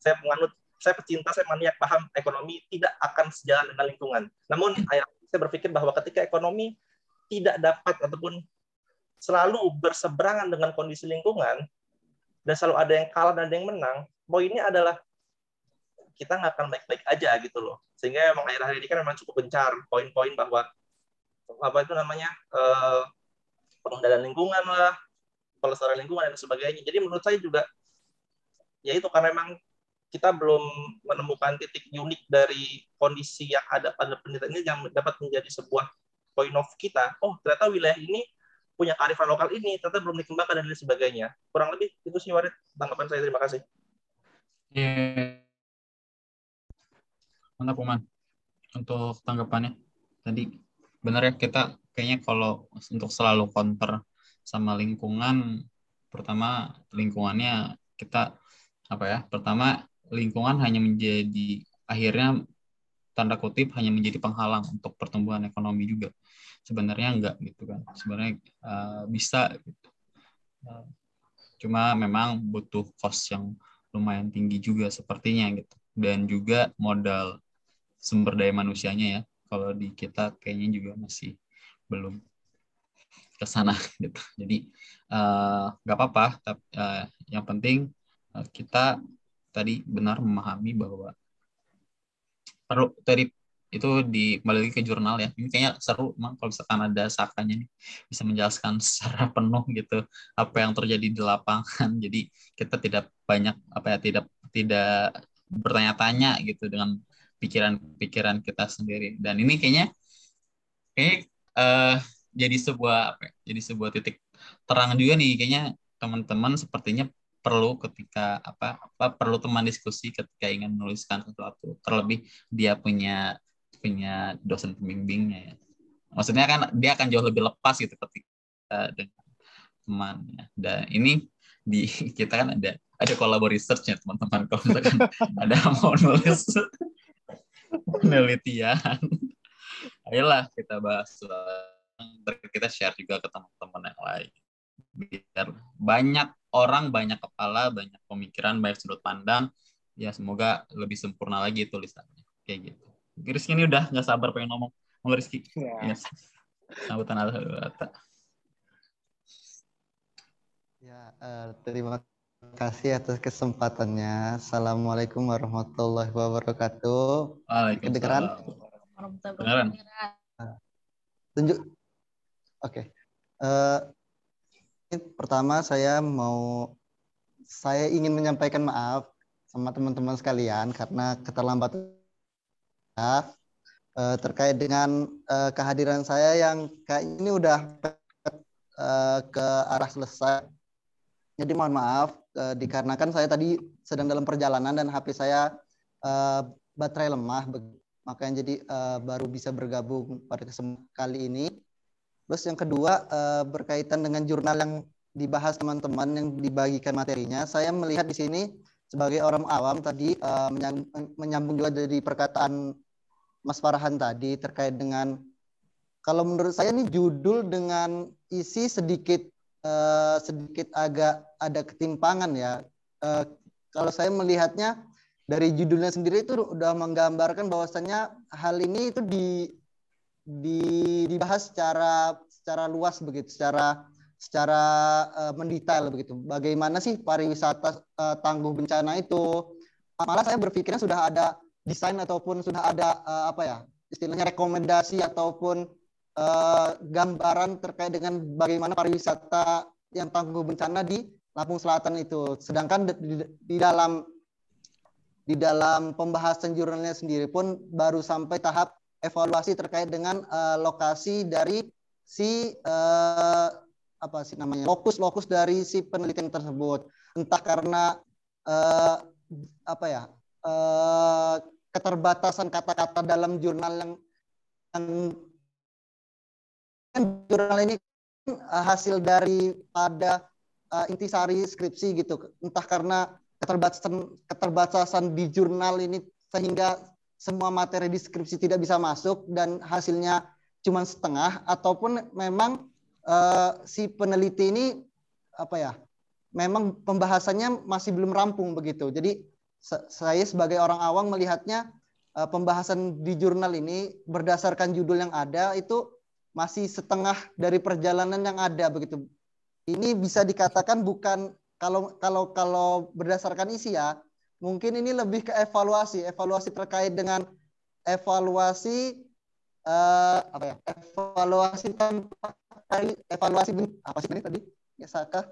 saya penganut saya pecinta saya maniak paham ekonomi tidak akan sejalan dengan lingkungan namun saya berpikir bahwa ketika ekonomi tidak dapat ataupun selalu berseberangan dengan kondisi lingkungan dan selalu ada yang kalah dan ada yang menang, poinnya adalah kita nggak akan baik-baik aja gitu loh. Sehingga emang akhir-akhir ini kan memang cukup gencar poin-poin bahwa apa itu namanya eh, pengendalian lingkungan lah, pelestarian lingkungan dan sebagainya. Jadi menurut saya juga ya itu karena memang kita belum menemukan titik unik dari kondisi yang ada pada penelitian ini yang dapat menjadi sebuah point of kita. Oh, ternyata wilayah ini punya kearifan lokal ini, ternyata belum dikembangkan dan lain sebagainya. Kurang lebih itu sih Warid tanggapan saya. Terima kasih. Yeah. Mantap, Uman. Untuk tanggapannya. Tadi benar ya, kita kayaknya kalau untuk selalu counter sama lingkungan, pertama lingkungannya kita apa ya pertama lingkungan hanya menjadi akhirnya tanda kutip hanya menjadi penghalang untuk pertumbuhan ekonomi juga. Sebenarnya enggak gitu kan. Sebenarnya uh, bisa gitu. Uh, cuma memang butuh cost yang lumayan tinggi juga sepertinya gitu. Dan juga modal sumber daya manusianya ya. Kalau di kita kayaknya juga masih belum ke sana [laughs] gitu. Jadi eh, nggak uh, apa-apa tapi uh, yang penting uh, kita tadi benar memahami bahwa perlu tadi itu di lagi ke jurnal ya. Ini kayaknya seru emang kalau misalkan ada sakanya nih bisa menjelaskan [laughs] secara penuh gitu apa yang terjadi di lapangan. Jadi kita tidak banyak apa ya tidak tidak bertanya-tanya gitu dengan pikiran-pikiran kita sendiri. Dan ini kayaknya kayak uh, jadi sebuah apa ya, jadi sebuah titik terang juga nih. Kayaknya teman-teman sepertinya perlu ketika apa apa perlu teman diskusi ketika ingin menuliskan sesuatu. Terlebih dia punya punya dosen pembimbingnya ya. Maksudnya kan dia akan jauh lebih lepas gitu ketika dengan temannya dan ini di [laughs] kita kan ada ada kolaborasi researchnya teman-teman. Kalau misalkan [laughs] ada mau nulis penelitian ayolah kita bahas kita share juga ke teman-teman yang lain biar banyak orang, banyak kepala, banyak pemikiran, banyak sudut pandang. Ya semoga lebih sempurna lagi tulisannya. Kayak gitu. Rizky ini udah nggak sabar pengen ngomong. Mau Rizky. Ya. Yes. Sambutan Ya, uh, terima kasih atas kesempatannya. Assalamualaikum warahmatullahi wabarakatuh. Waalaikumsalam. Kedengeran? Kedengeran. Tunjuk. Oke. Okay. Uh, eh, pertama saya mau saya ingin menyampaikan maaf sama teman-teman sekalian karena keterlambatan uh, terkait dengan uh, kehadiran saya yang kayak ini udah uh, ke arah selesai. Jadi mohon maaf uh, dikarenakan saya tadi sedang dalam perjalanan dan HP saya uh, baterai lemah makanya jadi uh, baru bisa bergabung pada kesempatan kali ini. Terus yang kedua uh, berkaitan dengan jurnal yang dibahas teman-teman yang dibagikan materinya, saya melihat di sini sebagai orang awam tadi uh, menyambung juga dari perkataan Mas Farhan tadi terkait dengan kalau menurut saya ini judul dengan isi sedikit uh, sedikit agak ada ketimpangan ya. Kalau saya melihatnya dari judulnya sendiri itu udah menggambarkan bahwasannya hal ini itu di di, dibahas secara secara luas begitu, secara secara uh, mendetail begitu. Bagaimana sih pariwisata uh, tangguh bencana itu? Malah saya berpikirnya sudah ada desain ataupun sudah ada uh, apa ya istilahnya rekomendasi ataupun uh, gambaran terkait dengan bagaimana pariwisata yang tangguh bencana di Lampung Selatan itu. Sedangkan di, di dalam di dalam pembahasan jurnalnya sendiri pun baru sampai tahap evaluasi terkait dengan uh, lokasi dari si uh, apa sih namanya lokus-lokus dari si penelitian tersebut. Entah karena uh, apa ya uh, keterbatasan kata-kata dalam jurnal yang, jurnal ini hasil dari pada uh, intisari skripsi gitu. Entah karena keterbatasan keterbatasan di jurnal ini sehingga semua materi deskripsi tidak bisa masuk dan hasilnya cuma setengah ataupun memang uh, si peneliti ini apa ya memang pembahasannya masih belum rampung begitu. Jadi saya sebagai orang awam melihatnya uh, pembahasan di jurnal ini berdasarkan judul yang ada itu masih setengah dari perjalanan yang ada begitu. Ini bisa dikatakan bukan kalau kalau kalau berdasarkan isi ya mungkin ini lebih ke evaluasi, evaluasi terkait dengan evaluasi uh, apa ya? Evaluasi tanpa evaluasi apa sih ini tadi? Ya Saka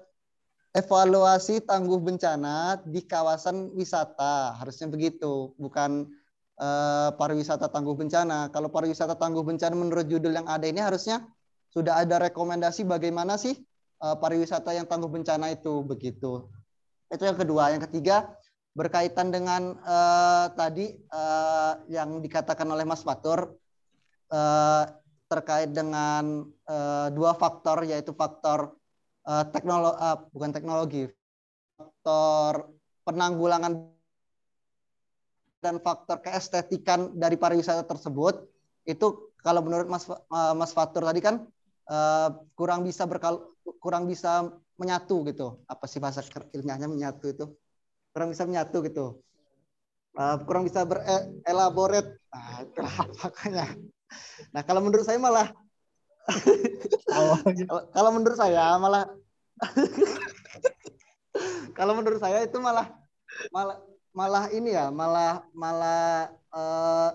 evaluasi tangguh bencana di kawasan wisata. Harusnya begitu, bukan uh, pariwisata tangguh bencana. Kalau pariwisata tangguh bencana menurut judul yang ada ini harusnya sudah ada rekomendasi bagaimana sih uh, pariwisata yang tangguh bencana itu begitu. Itu yang kedua. Yang ketiga berkaitan dengan uh, tadi uh, yang dikatakan oleh Mas Fatur uh, terkait dengan uh, dua faktor yaitu faktor uh, teknologi uh, bukan teknologi faktor penanggulangan dan faktor keestetikan dari pariwisata tersebut itu kalau menurut Mas uh, Mas Fatur tadi kan uh, kurang bisa berkal kurang bisa menyatu gitu. Apa sih bahasa ilmiahnya menyatu itu kurang bisa menyatu gitu uh, kurang bisa berelaborate nah [laughs] itulah makanya nah kalau menurut saya malah [laughs] oh, kalau menurut saya malah [laughs] kalau menurut saya itu malah malah malah ini ya malah malah uh,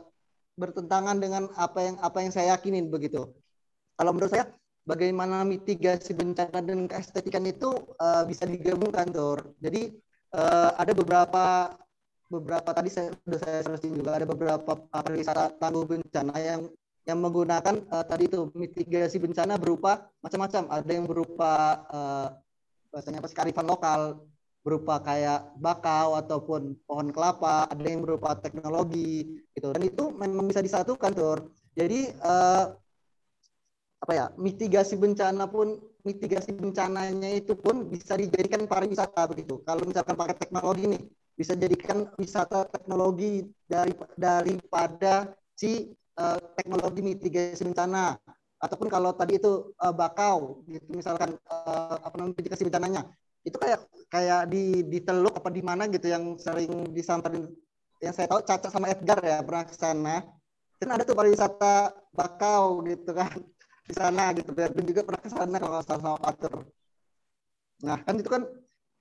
bertentangan dengan apa yang apa yang saya yakinin begitu. Kalau menurut saya bagaimana mitigasi bencana dan keestetikan itu uh, bisa digabungkan tuh. Jadi uh, ada beberapa beberapa tadi saya sudah saya searching juga ada beberapa pariwisata tangguh bencana yang yang menggunakan uh, tadi itu mitigasi bencana berupa macam-macam. Ada yang berupa uh, bahasanya apa kearifan lokal berupa kayak bakau ataupun pohon kelapa, ada yang berupa teknologi gitu. Dan itu memang bisa disatukan tuh. Jadi uh, apa ya mitigasi bencana pun mitigasi bencananya itu pun bisa dijadikan pariwisata begitu. Kalau misalkan pakai teknologi ini bisa jadikan wisata teknologi dari daripada si uh, teknologi mitigasi bencana. Ataupun kalau tadi itu uh, bakau gitu. Misalkan uh, apa namanya mitigasi bencananya. Itu kayak kayak di di teluk apa di mana gitu yang sering disamperin. Yang saya tahu Caca sama Edgar ya pernah ke sana. Dan ada tuh pariwisata bakau gitu kan di sana gitu dan juga pernah ke sana kalau sama Fatur nah kan itu kan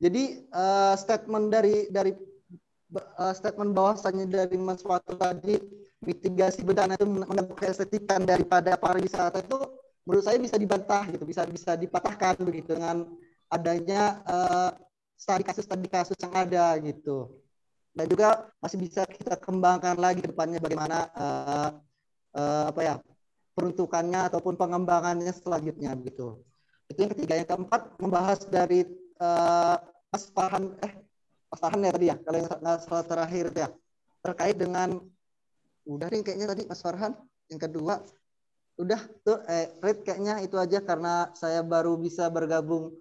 jadi uh, statement dari dari uh, statement bahwasannya dari Mas Fatur tadi mitigasi bencana itu menambah keestetikan daripada pariwisata itu menurut saya bisa dibantah gitu, bisa bisa dipatahkan begitu dengan adanya uh, studi kasus studi kasus yang ada gitu. Dan juga masih bisa kita kembangkan lagi depannya bagaimana uh, uh, apa ya peruntukannya ataupun pengembangannya selanjutnya begitu. Itu yang ketiga. Yang keempat membahas dari uh, Mas Farhan eh Mas Farhan ya tadi ya kalau yang salah terakhir ya terkait dengan Udah nih kayaknya tadi Mas Farhan. Yang kedua, udah tuh eh Red kayaknya itu aja karena saya baru bisa bergabung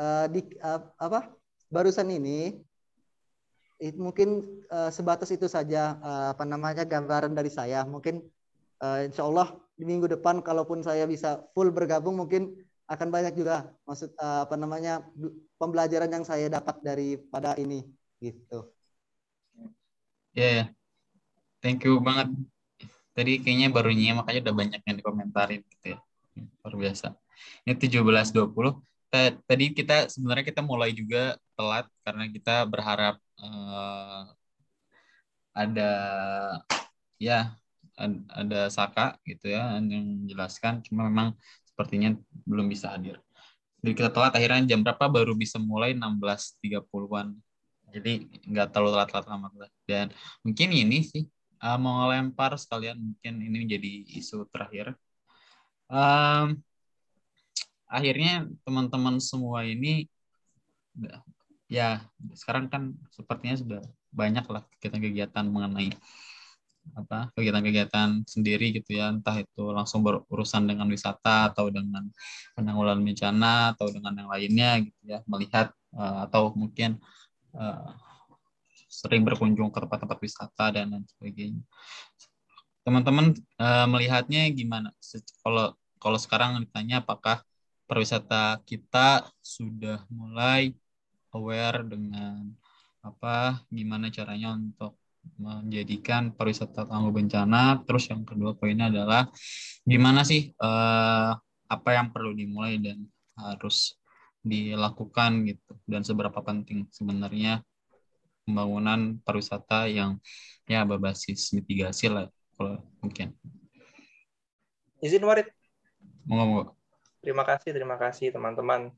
uh, di uh, apa barusan ini it, mungkin uh, sebatas itu saja uh, apa namanya gambaran dari saya mungkin uh, insya Allah di minggu depan kalaupun saya bisa full bergabung mungkin akan banyak juga maksud uh, apa namanya pembelajaran yang saya dapat daripada ini gitu ya yeah, thank you banget. Tadi kayaknya baru nyimak makanya udah banyak yang dikomentarin gitu ya. Luar biasa. Ini 17.20. Tadi kita sebenarnya kita mulai juga telat karena kita berharap uh, ada ya ada Saka gitu ya yang menjelaskan cuma memang sepertinya belum bisa hadir. Jadi kita telat akhirnya jam berapa baru bisa mulai 16.30-an. Jadi nggak terlalu telat-telat amat Dan mungkin ini sih uh, mau lempar sekalian mungkin ini menjadi isu terakhir. Um, akhirnya teman-teman semua ini ya sekarang kan sepertinya sudah banyak lah kegiatan-kegiatan mengenai apa kegiatan-kegiatan sendiri gitu ya entah itu langsung berurusan dengan wisata atau dengan penanggulangan bencana atau dengan yang lainnya gitu ya melihat uh, atau mungkin uh, sering berkunjung ke tempat-tempat wisata dan lain sebagainya. Teman-teman uh, melihatnya gimana? Kalau kalau sekarang ditanya apakah pariwisata kita sudah mulai aware dengan apa gimana caranya untuk menjadikan pariwisata tangguh bencana. Terus yang kedua poinnya adalah gimana sih uh, apa yang perlu dimulai dan harus dilakukan gitu dan seberapa penting sebenarnya pembangunan pariwisata yang ya berbasis mitigasi lah kalau mungkin. Izin Warid. Mau Terima kasih, terima kasih teman-teman.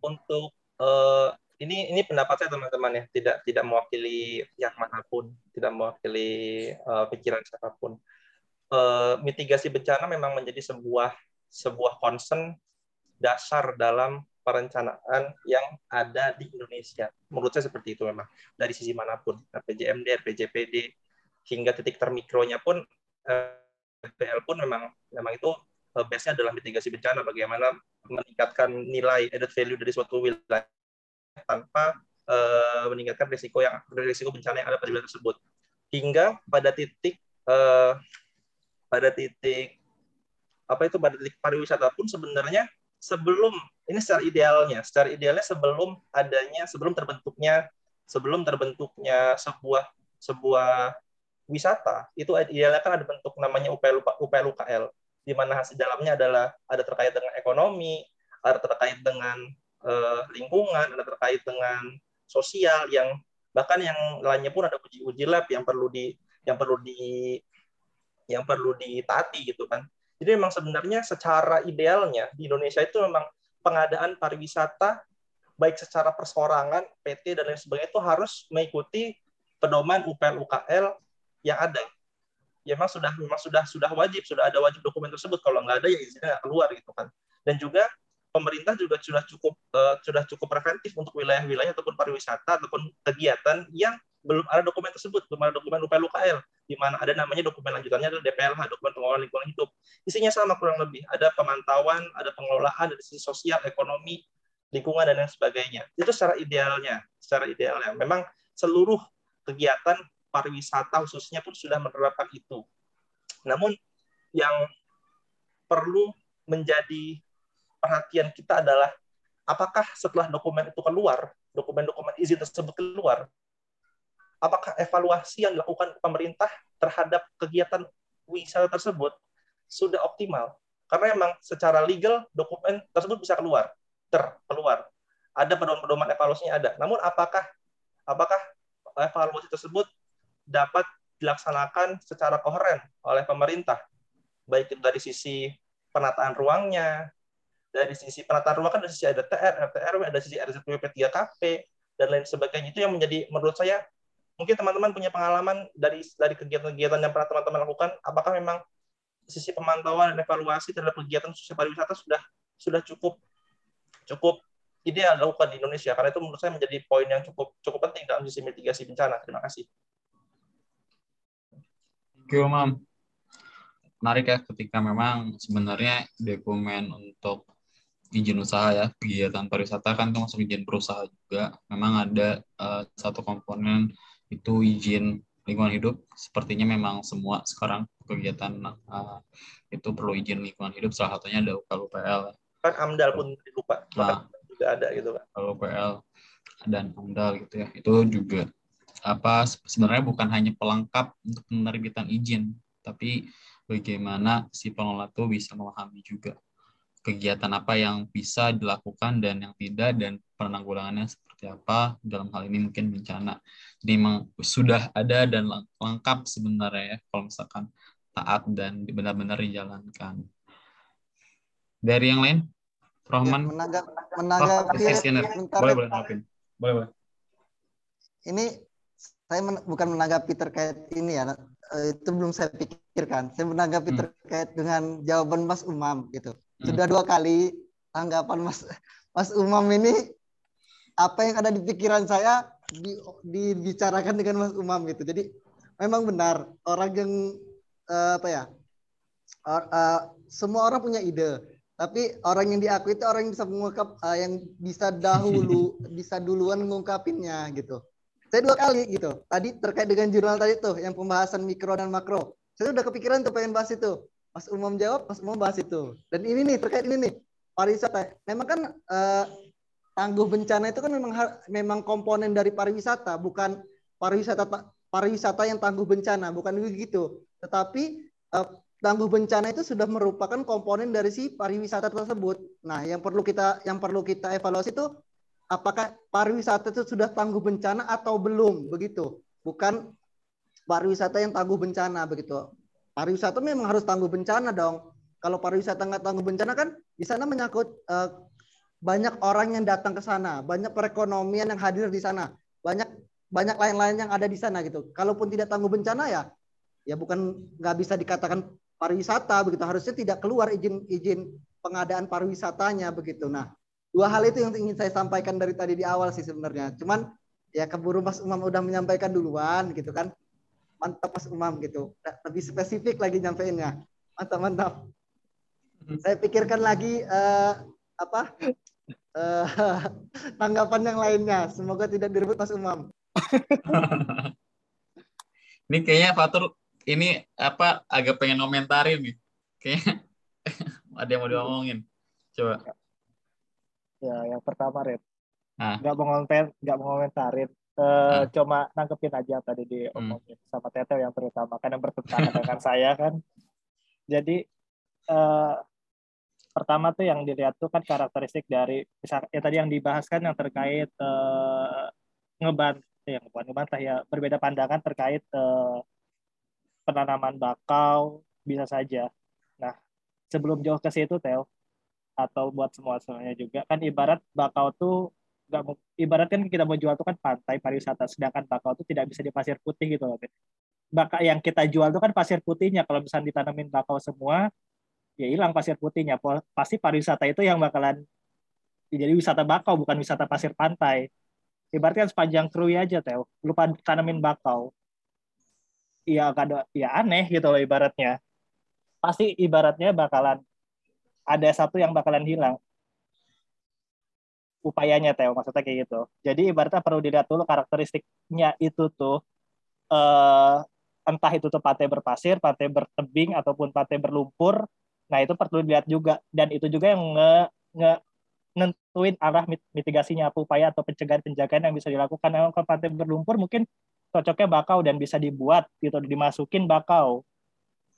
Untuk uh, ini ini pendapat saya teman-teman ya, tidak tidak mewakili pihak mana pun, tidak mewakili uh, pikiran siapa pun. Uh, mitigasi bencana memang menjadi sebuah sebuah concern dasar dalam perencanaan yang ada di Indonesia. Menurut saya seperti itu memang dari sisi mana pun, RPJMD, RPJPD hingga titik termikronya pun FPL pun memang memang itu base-nya adalah mitigasi bencana bagaimana meningkatkan nilai added value dari suatu wilayah tanpa uh, meningkatkan risiko yang risiko bencana yang ada pada wilayah tersebut. Hingga pada titik uh, pada titik apa itu pada titik pariwisata pun sebenarnya sebelum ini secara idealnya, secara idealnya sebelum adanya sebelum terbentuknya sebelum terbentuknya sebuah sebuah wisata itu idealnya kan ada bentuk namanya UPL UPL UKL di mana hasil dalamnya adalah ada terkait dengan ekonomi, ada terkait dengan uh, lingkungan, ada terkait dengan sosial yang bahkan yang lainnya pun ada uji-uji lab yang perlu di yang perlu di yang perlu ditaati gitu kan. Jadi memang sebenarnya secara idealnya di Indonesia itu memang pengadaan pariwisata baik secara persorangan, PT dan lain sebagainya itu harus mengikuti pedoman UPL UKL yang ada. Ya memang sudah memang sudah sudah wajib, sudah ada wajib dokumen tersebut. Kalau nggak ada ya izinnya nggak keluar gitu kan. Dan juga pemerintah juga sudah cukup uh, sudah cukup preventif untuk wilayah-wilayah ataupun pariwisata ataupun kegiatan yang belum ada dokumen tersebut, belum ada dokumen UPL UKL, di mana ada namanya dokumen lanjutannya adalah DPLH, dokumen pengelolaan lingkungan hidup. Isinya sama kurang lebih, ada pemantauan, ada pengelolaan dari sisi sosial, ekonomi, lingkungan dan lain sebagainya. Itu secara idealnya, secara idealnya. Memang seluruh kegiatan pariwisata khususnya pun sudah menerapkan itu. Namun yang perlu menjadi perhatian kita adalah apakah setelah dokumen itu keluar, dokumen-dokumen izin tersebut keluar, apakah evaluasi yang dilakukan pemerintah terhadap kegiatan wisata tersebut sudah optimal? Karena memang secara legal dokumen tersebut bisa keluar, terkeluar. Ada pedoman-pedoman evaluasinya ada. Namun apakah apakah evaluasi tersebut dapat dilaksanakan secara koheren oleh pemerintah, baik itu dari sisi penataan ruangnya, dari sisi penataan ruang kan dari sisi ada TR, RTRW, ada sisi RZWP 3KP, dan lain sebagainya. Itu yang menjadi, menurut saya, mungkin teman-teman punya pengalaman dari dari kegiatan-kegiatan yang pernah teman-teman lakukan, apakah memang sisi pemantauan dan evaluasi terhadap kegiatan sosial pariwisata sudah sudah cukup cukup ideal dilakukan di Indonesia karena itu menurut saya menjadi poin yang cukup cukup penting dalam sisi mitigasi bencana. Terima kasih. Thank you, Mam. Menarik ya ketika memang sebenarnya dokumen untuk izin usaha ya kegiatan pariwisata kan itu masuk izin berusaha juga. Memang ada uh, satu komponen itu izin lingkungan hidup. Sepertinya memang semua sekarang kegiatan uh, itu perlu izin lingkungan hidup. Salah satunya ada UKLUPL kan AMDAL pun lupa nah, juga ada gitu kan UKLUPL dan AMDAL gitu ya. Itu juga apa sebenarnya bukan hanya pelengkap untuk penerbitan izin tapi bagaimana si pengelola itu bisa memahami juga kegiatan apa yang bisa dilakukan dan yang tidak dan penanggulangannya seperti apa dalam hal ini mungkin bencana. Jadi memang sudah ada dan lengkap sebenarnya ya kalau misalkan taat dan benar-benar dijalankan. Dari yang lain, Rohman. Ya, menanggap, menanggapi. Oh, boleh boleh Boleh boleh. Ini saya men bukan menanggapi terkait ini ya, eh, itu belum saya pikirkan. Saya menanggapi hmm. terkait dengan jawaban Mas Umam gitu. Sudah dua kali tanggapan Mas Mas Umam ini apa yang ada di pikiran saya di, dibicarakan dengan Mas Umam gitu. Jadi memang benar orang yang uh, apa ya? Or, uh, semua orang punya ide, tapi orang yang diakui itu orang yang bisa mengungkap uh, yang bisa dahulu [laughs] bisa duluan mengungkapinnya gitu. Saya dua kali gitu. Tadi terkait dengan jurnal tadi tuh yang pembahasan mikro dan makro. Saya udah kepikiran tuh pengen bahas itu. Mas Umam jawab, Mas Umam bahas itu. Dan ini nih terkait ini nih pariwisata. Memang kan eh, tangguh bencana itu kan memang memang komponen dari pariwisata, bukan pariwisata pariwisata yang tangguh bencana, bukan begitu. Tetapi eh, tangguh bencana itu sudah merupakan komponen dari si pariwisata tersebut. Nah, yang perlu kita yang perlu kita evaluasi itu apakah pariwisata itu sudah tangguh bencana atau belum begitu. Bukan pariwisata yang tangguh bencana begitu pariwisata memang harus tangguh bencana dong. Kalau pariwisata nggak tangguh bencana kan di sana menyangkut uh, banyak orang yang datang ke sana, banyak perekonomian yang hadir di sana, banyak banyak lain-lain yang ada di sana gitu. Kalaupun tidak tangguh bencana ya, ya bukan nggak bisa dikatakan pariwisata begitu. Harusnya tidak keluar izin izin pengadaan pariwisatanya begitu. Nah, dua hal itu yang ingin saya sampaikan dari tadi di awal sih sebenarnya. Cuman ya keburu Mas Umam udah menyampaikan duluan gitu kan. Mantap Mas Umam gitu. Lebih spesifik lagi nyampeinnya. Mantap mantap. Saya pikirkan lagi uh, apa uh, [laughs] tanggapan yang lainnya. Semoga tidak direbut Mas Umam. [laughs] ini kayaknya Fatur ini apa agak pengen komentarin nih. Kayaknya [laughs] ada yang mau diomongin. Coba. Ya, yang pertama Red. Nah. Gak mau ngomentarin, gak mau ngomentarin. Uh, nah. Cuma nangkepin aja tadi diomongin hmm. sama Tete yang terutama kan yang bertentangan [laughs] dengan saya kan. Jadi uh, pertama tuh yang dilihat tuh kan karakteristik dari misal ya tadi yang dibahas kan yang terkait uh, ngeban yang bukan ngebantah ya berbeda pandangan terkait uh, penanaman bakau bisa saja. Nah, sebelum jauh ke situ Tel atau buat semua semuanya juga kan ibarat bakau tuh nggak ibarat kan kita mau jual tuh kan pantai pariwisata sedangkan bakau tuh tidak bisa di pasir putih gitu loh. Bakau yang kita jual tuh kan pasir putihnya. Kalau misalnya ditanamin bakau semua ya hilang pasir putihnya. Pasti pariwisata itu yang bakalan jadi wisata bakau bukan wisata pasir pantai. Ibaratnya sepanjang krui aja Teo lupa tanamin bakau. Ya ada ya aneh gitu loh ibaratnya. Pasti ibaratnya bakalan ada satu yang bakalan hilang upayanya Teo maksudnya kayak gitu jadi ibaratnya perlu dilihat dulu karakteristiknya itu tuh eh, entah itu tuh pantai berpasir pantai bertebing ataupun pantai berlumpur nah itu perlu dilihat juga dan itu juga yang nge, nge nentuin arah mitigasinya apa upaya atau pencegahan penjagaan yang bisa dilakukan. Kalau ke pantai berlumpur mungkin cocoknya bakau dan bisa dibuat gitu dimasukin bakau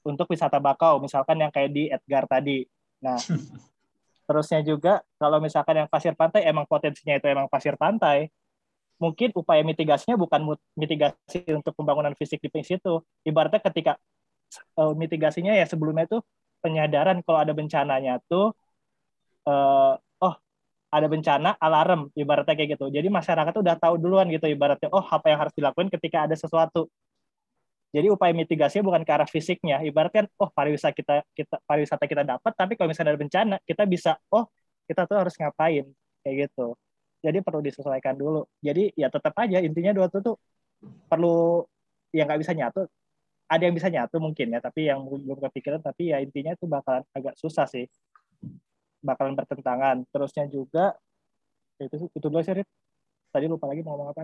untuk wisata bakau misalkan yang kayak di Edgar tadi. Nah, [laughs] terusnya juga kalau misalkan yang pasir pantai emang potensinya itu emang pasir pantai, mungkin upaya mitigasinya bukan mitigasi untuk pembangunan fisik di situ. Ibaratnya ketika uh, mitigasinya ya sebelumnya itu penyadaran. Kalau ada bencananya tuh uh, ada bencana alarm. Ibaratnya kayak gitu. Jadi masyarakat udah tahu duluan gitu ibaratnya oh apa yang harus dilakukan ketika ada sesuatu jadi upaya mitigasinya bukan ke arah fisiknya ibaratnya oh pariwisata kita kita pariwisata kita dapat tapi kalau misalnya ada bencana kita bisa oh kita tuh harus ngapain kayak gitu jadi perlu disesuaikan dulu jadi ya tetap aja intinya dua tuh tuh perlu yang nggak bisa nyatu ada yang bisa nyatu mungkin ya tapi yang belum kepikiran tapi ya intinya itu bakalan agak susah sih bakalan bertentangan. Terusnya juga itu itu dulu sih, Tadi lupa lagi mau ngomong apa.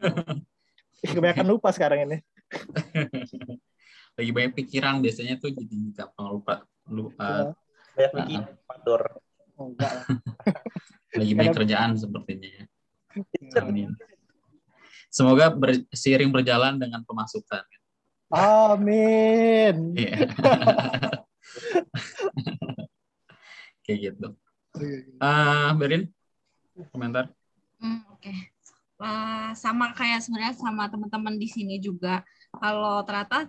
[laughs] Kebanyakan lupa sekarang ini. [laughs] lagi banyak pikiran biasanya tuh jadi gampang lupa. Lupa. Ya. Banyak uh, Oh, [laughs] lagi banyak kerjaan sepertinya ya. Semoga ber, seiring berjalan dengan pemasukan. Amin. Yeah [laughs] kayak gitu. Uh, Berin, komentar? Hmm, Oke, okay. uh, sama kayak sebenarnya sama teman-teman di sini juga. Kalau ternyata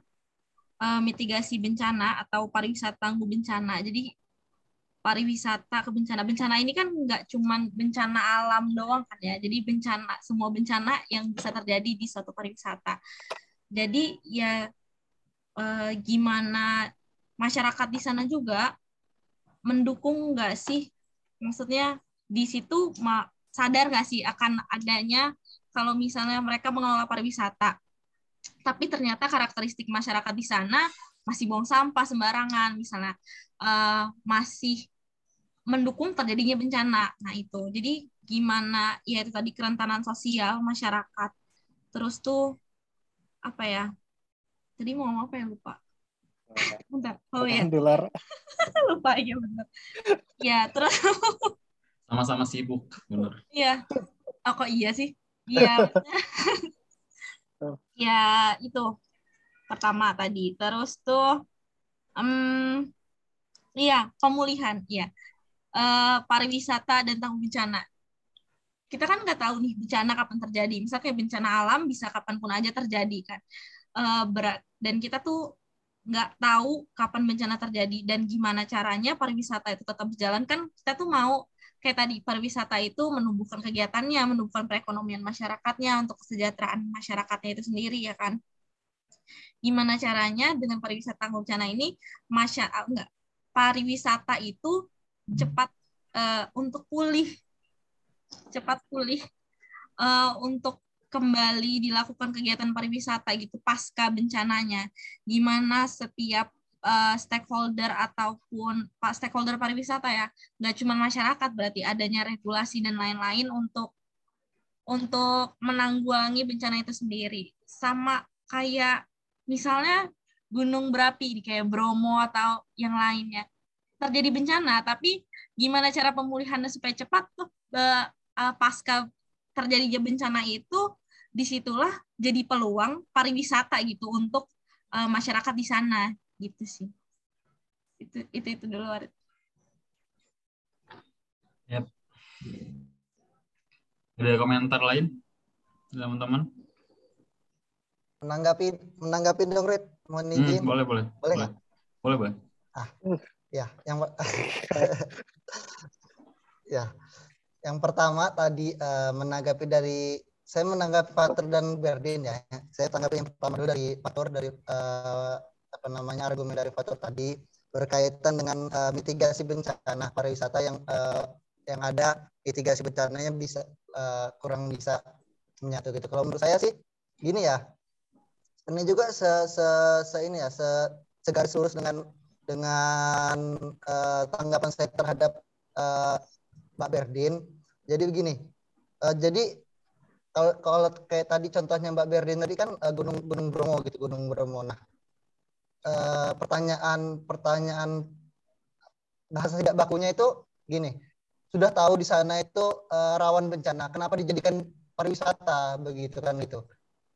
uh, mitigasi bencana atau pariwisata tangguh bencana, jadi pariwisata ke bencana. Bencana ini kan nggak cuma bencana alam doang kan ya. Jadi bencana semua bencana yang bisa terjadi di suatu pariwisata. Jadi ya eh, gimana masyarakat di sana juga mendukung nggak sih? Maksudnya di situ sadar nggak sih akan adanya kalau misalnya mereka mengelola pariwisata, tapi ternyata karakteristik masyarakat di sana masih buang sampah sembarangan, misalnya uh, masih mendukung terjadinya bencana. Nah itu, jadi gimana ya itu tadi kerentanan sosial masyarakat. Terus tuh apa ya? Tadi mau ngomong apa ya lupa? Bentar. Oh ya. Dolar. [laughs] Lupa ya benar. Ya, terus sama-sama sibuk, benar. Iya. Oh kok iya sih? Iya. [laughs] ya, itu. Pertama tadi. Terus tuh um, iya, pemulihan, iya. Uh, pariwisata dan tanggung bencana kita kan nggak tahu nih bencana kapan terjadi. Misalnya bencana alam bisa kapan pun aja terjadi kan. Uh, berat dan kita tuh nggak tahu kapan bencana terjadi dan gimana caranya pariwisata itu tetap berjalan kan kita tuh mau kayak tadi pariwisata itu menumbuhkan kegiatannya, menumbuhkan perekonomian masyarakatnya untuk kesejahteraan masyarakatnya itu sendiri ya kan. Gimana caranya dengan pariwisata tangguh bencana ini masyarakat enggak pariwisata itu cepat uh, untuk pulih cepat pulih uh, untuk kembali dilakukan kegiatan pariwisata gitu pasca bencananya. Gimana setiap uh, stakeholder ataupun pak stakeholder pariwisata ya, nggak cuma masyarakat berarti adanya regulasi dan lain-lain untuk untuk menanggulangi bencana itu sendiri. Sama kayak misalnya gunung berapi kayak Bromo atau yang lainnya. Terjadi bencana, tapi gimana cara pemulihannya supaya cepat? Tuh uh, pasca terjadinya bencana itu di situlah jadi peluang pariwisata gitu untuk uh, masyarakat di sana gitu sih itu itu itu dulu Arit. Yep. Ada komentar lain teman-teman? Menanggapi menanggapi dong Rit, mohon hmm, izin. Hmm, boleh boleh. Boleh boleh. Boleh, boleh. Ah, ya, yang [laughs] ya. Yang pertama tadi uh, menanggapi dari saya menanggapi Pater dan Berdin ya. Saya tanggapi yang pertama dulu dari Pater dari uh, apa namanya argumen dari Fatur tadi berkaitan dengan uh, mitigasi bencana pariwisata yang uh, yang ada mitigasi bencananya bisa uh, kurang bisa menyatu gitu. Kalau menurut saya sih gini ya. Ini juga se, se, se ini ya se segaris lurus dengan dengan uh, tanggapan saya terhadap uh, Mbak Berdin. Jadi begini. Uh, jadi kalau kalau kayak tadi contohnya Mbak Berdin tadi kan uh, Gunung Gunung Bromo gitu, Gunung Bromo. Nah, Eh, pertanyaan pertanyaan bahasa tidak bakunya itu gini. Sudah tahu di sana itu uh, rawan bencana. Kenapa dijadikan pariwisata? Begitu kan itu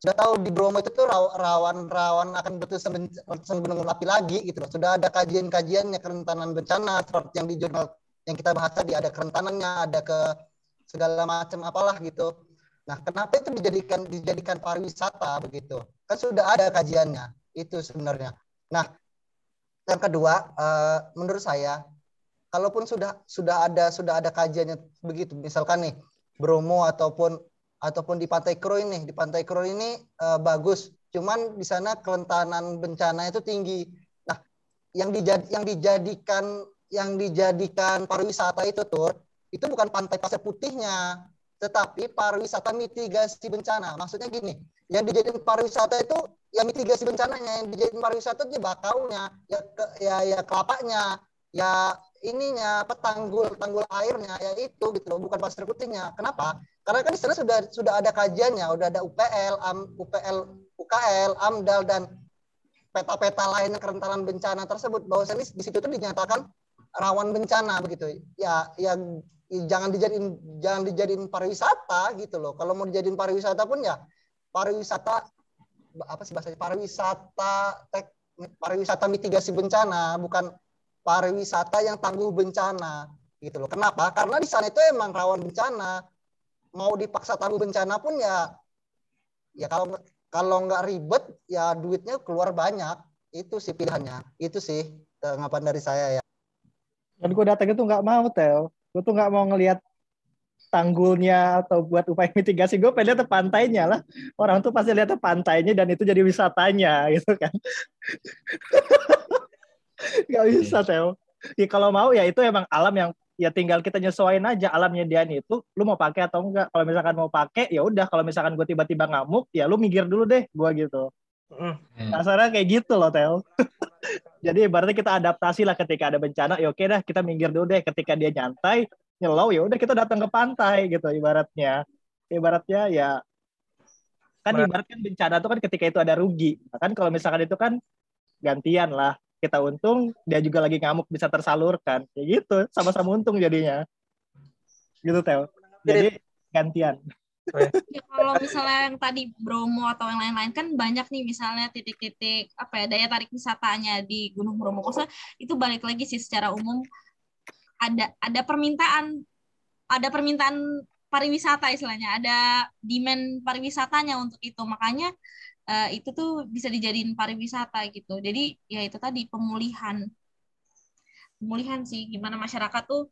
sudah tahu di Bromo itu tuh rawan rawan akan letusan gunung api lagi gitu loh. Sudah ada kajian-kajiannya kerentanan bencana seperti yang di jurnal yang kita bahas tadi ada kerentanannya ada ke segala macam apalah gitu. Nah kenapa itu dijadikan dijadikan pariwisata begitu? Kan sudah ada kajiannya itu sebenarnya Nah, yang kedua, uh, menurut saya, kalaupun sudah sudah ada sudah ada kajiannya begitu, misalkan nih Bromo ataupun ataupun di Pantai Kro ini, di Pantai Kro ini uh, bagus, cuman di sana kerentanan bencana itu tinggi. Nah, yang dijad, yang dijadikan yang dijadikan pariwisata itu tuh itu bukan pantai pasir putihnya, tetapi pariwisata mitigasi bencana. Maksudnya gini, yang dijadikan pariwisata itu ya mitigasi bencananya yang dijadiin pariwisata itu bakaunya ya ke, ya ya kelapanya ya ininya petanggul tanggul airnya ya itu gitu loh bukan pasir putihnya. Kenapa? Karena kan di sana sudah sudah ada kajiannya udah ada UPL AM, UPL UKL AMDAL dan peta-peta lain kerentanan bencana tersebut. Bahwa di situ tuh dinyatakan rawan bencana begitu. Ya yang jangan dijadiin jangan dijadiin pariwisata gitu loh. Kalau mau dijadiin pariwisata pun ya pariwisata apa sih bahasa pariwisata tek, pariwisata mitigasi bencana bukan pariwisata yang tangguh bencana gitu loh. Kenapa? Karena di sana itu emang rawan bencana. Mau dipaksa tangguh bencana pun ya ya kalau kalau nggak ribet ya duitnya keluar banyak. Itu sih pilihannya. Itu sih tanggapan dari saya ya. Dan gue datang itu nggak mau, Tel. Gue tuh nggak mau ngelihat tanggulnya atau buat upaya mitigasi. Gue pengen lihat pantainya lah. Orang tuh pasti lihat pantainya dan itu jadi wisatanya [laughs] gitu kan. Nggak bisa Teo ya kalau mau ya itu emang alam yang ya tinggal kita nyesuaiin aja alamnya dia itu lu mau pakai atau enggak kalau misalkan mau pakai ya udah. Kalau misalkan gue tiba-tiba ngamuk ya lu minggir dulu deh gue gitu. Kasarnya kayak gitu loh Teo [laughs] jadi berarti kita adaptasi lah ketika ada bencana ya oke dah kita minggir dulu deh. Ketika dia nyantai nyelau ya udah kita datang ke pantai gitu ibaratnya. Ibaratnya ya kan ibaratkan bencana itu kan ketika itu ada rugi. Nah, kan kalau misalkan itu kan gantian lah. Kita untung dia juga lagi ngamuk bisa tersalurkan. Ya gitu sama-sama untung jadinya. Gitu Teo jadi gantian. Ya, kalau misalnya yang tadi Bromo atau yang lain-lain kan banyak nih misalnya titik-titik apa ya daya tarik wisatanya di Gunung Bromo. Kosa itu balik lagi sih secara umum ada ada permintaan ada permintaan pariwisata istilahnya ada demand pariwisatanya untuk itu. Makanya uh, itu tuh bisa dijadiin pariwisata gitu. Jadi ya itu tadi pemulihan. Pemulihan sih gimana masyarakat tuh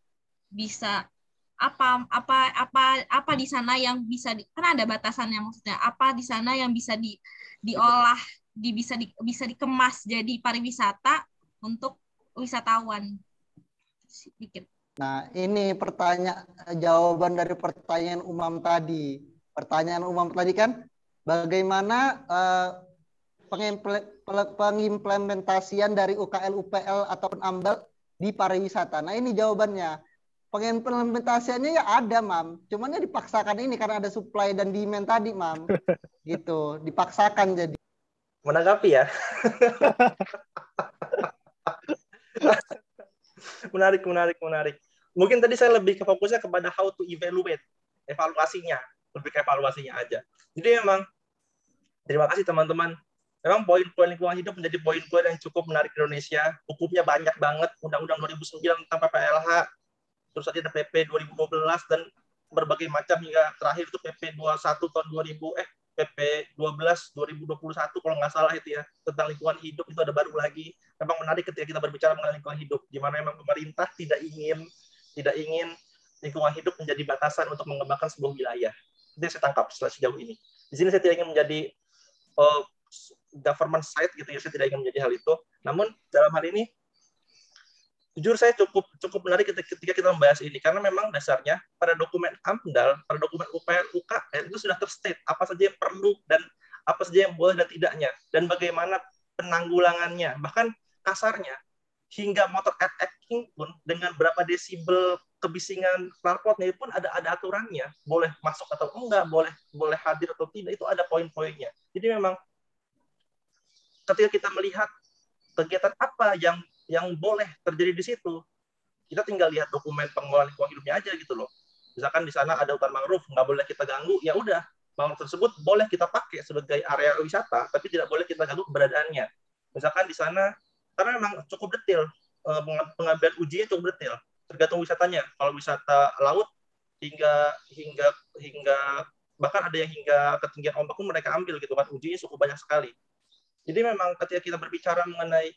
bisa apa apa apa apa di sana yang bisa di, kan ada batasannya maksudnya apa di sana yang bisa di diolah di bisa di, bisa dikemas jadi pariwisata untuk wisatawan sedikit Nah, ini pertanyaan jawaban dari pertanyaan Umam tadi. Pertanyaan Umam tadi kan bagaimana uh, pengimplementasian dari UKL UPL ataupun AMDAL di pariwisata. Nah, ini jawabannya. Pengimplementasiannya ya ada, Mam. Cuman ya dipaksakan ini karena ada supply dan demand tadi, Mam. [laughs] gitu, dipaksakan jadi. Menanggapi ya. [laughs] menarik, menarik, menarik. Mungkin tadi saya lebih ke fokusnya kepada how to evaluate, evaluasinya, lebih ke evaluasinya aja. Jadi memang terima kasih teman-teman. Memang poin-poin lingkungan hidup menjadi poin-poin yang cukup menarik di Indonesia. Hukumnya banyak banget, Undang-Undang 2009 tentang PPLH, terus ada PP 2012 dan berbagai macam hingga terakhir itu PP 21 tahun 2000 eh PP 12 2021 kalau nggak salah itu ya tentang lingkungan hidup itu ada baru lagi. Memang menarik ketika kita berbicara mengenai lingkungan hidup di mana memang pemerintah tidak ingin tidak ingin lingkungan hidup menjadi batasan untuk mengembangkan sebuah wilayah. Itu yang saya tangkap setelah sejauh ini. Di sini saya tidak ingin menjadi uh, government side gitu ya saya tidak ingin menjadi hal itu. Namun dalam hal ini jujur saya cukup cukup menarik ketika kita membahas ini karena memang dasarnya pada dokumen AMDAL, pada dokumen UPR, UKL itu sudah terstate apa saja yang perlu dan apa saja yang boleh dan tidaknya dan bagaimana penanggulangannya. Bahkan kasarnya hingga motor acting pun dengan berapa desibel kebisingan knalpotnya pun ada ada aturannya. Boleh masuk atau enggak boleh boleh hadir atau tidak itu ada poin-poinnya. Jadi memang ketika kita melihat kegiatan apa yang yang boleh terjadi di situ. Kita tinggal lihat dokumen pengelolaan lingkungan hidupnya aja gitu loh. Misalkan di sana ada hutan mangrove, nggak boleh kita ganggu, ya udah mangrove tersebut boleh kita pakai sebagai area wisata, tapi tidak boleh kita ganggu keberadaannya. Misalkan di sana, karena memang cukup detail, eh, pengambilan ujinya cukup detail, tergantung wisatanya. Kalau wisata laut hingga hingga hingga bahkan ada yang hingga ketinggian ombak pun mereka ambil gitu kan ujinya cukup banyak sekali. Jadi memang ketika kita berbicara mengenai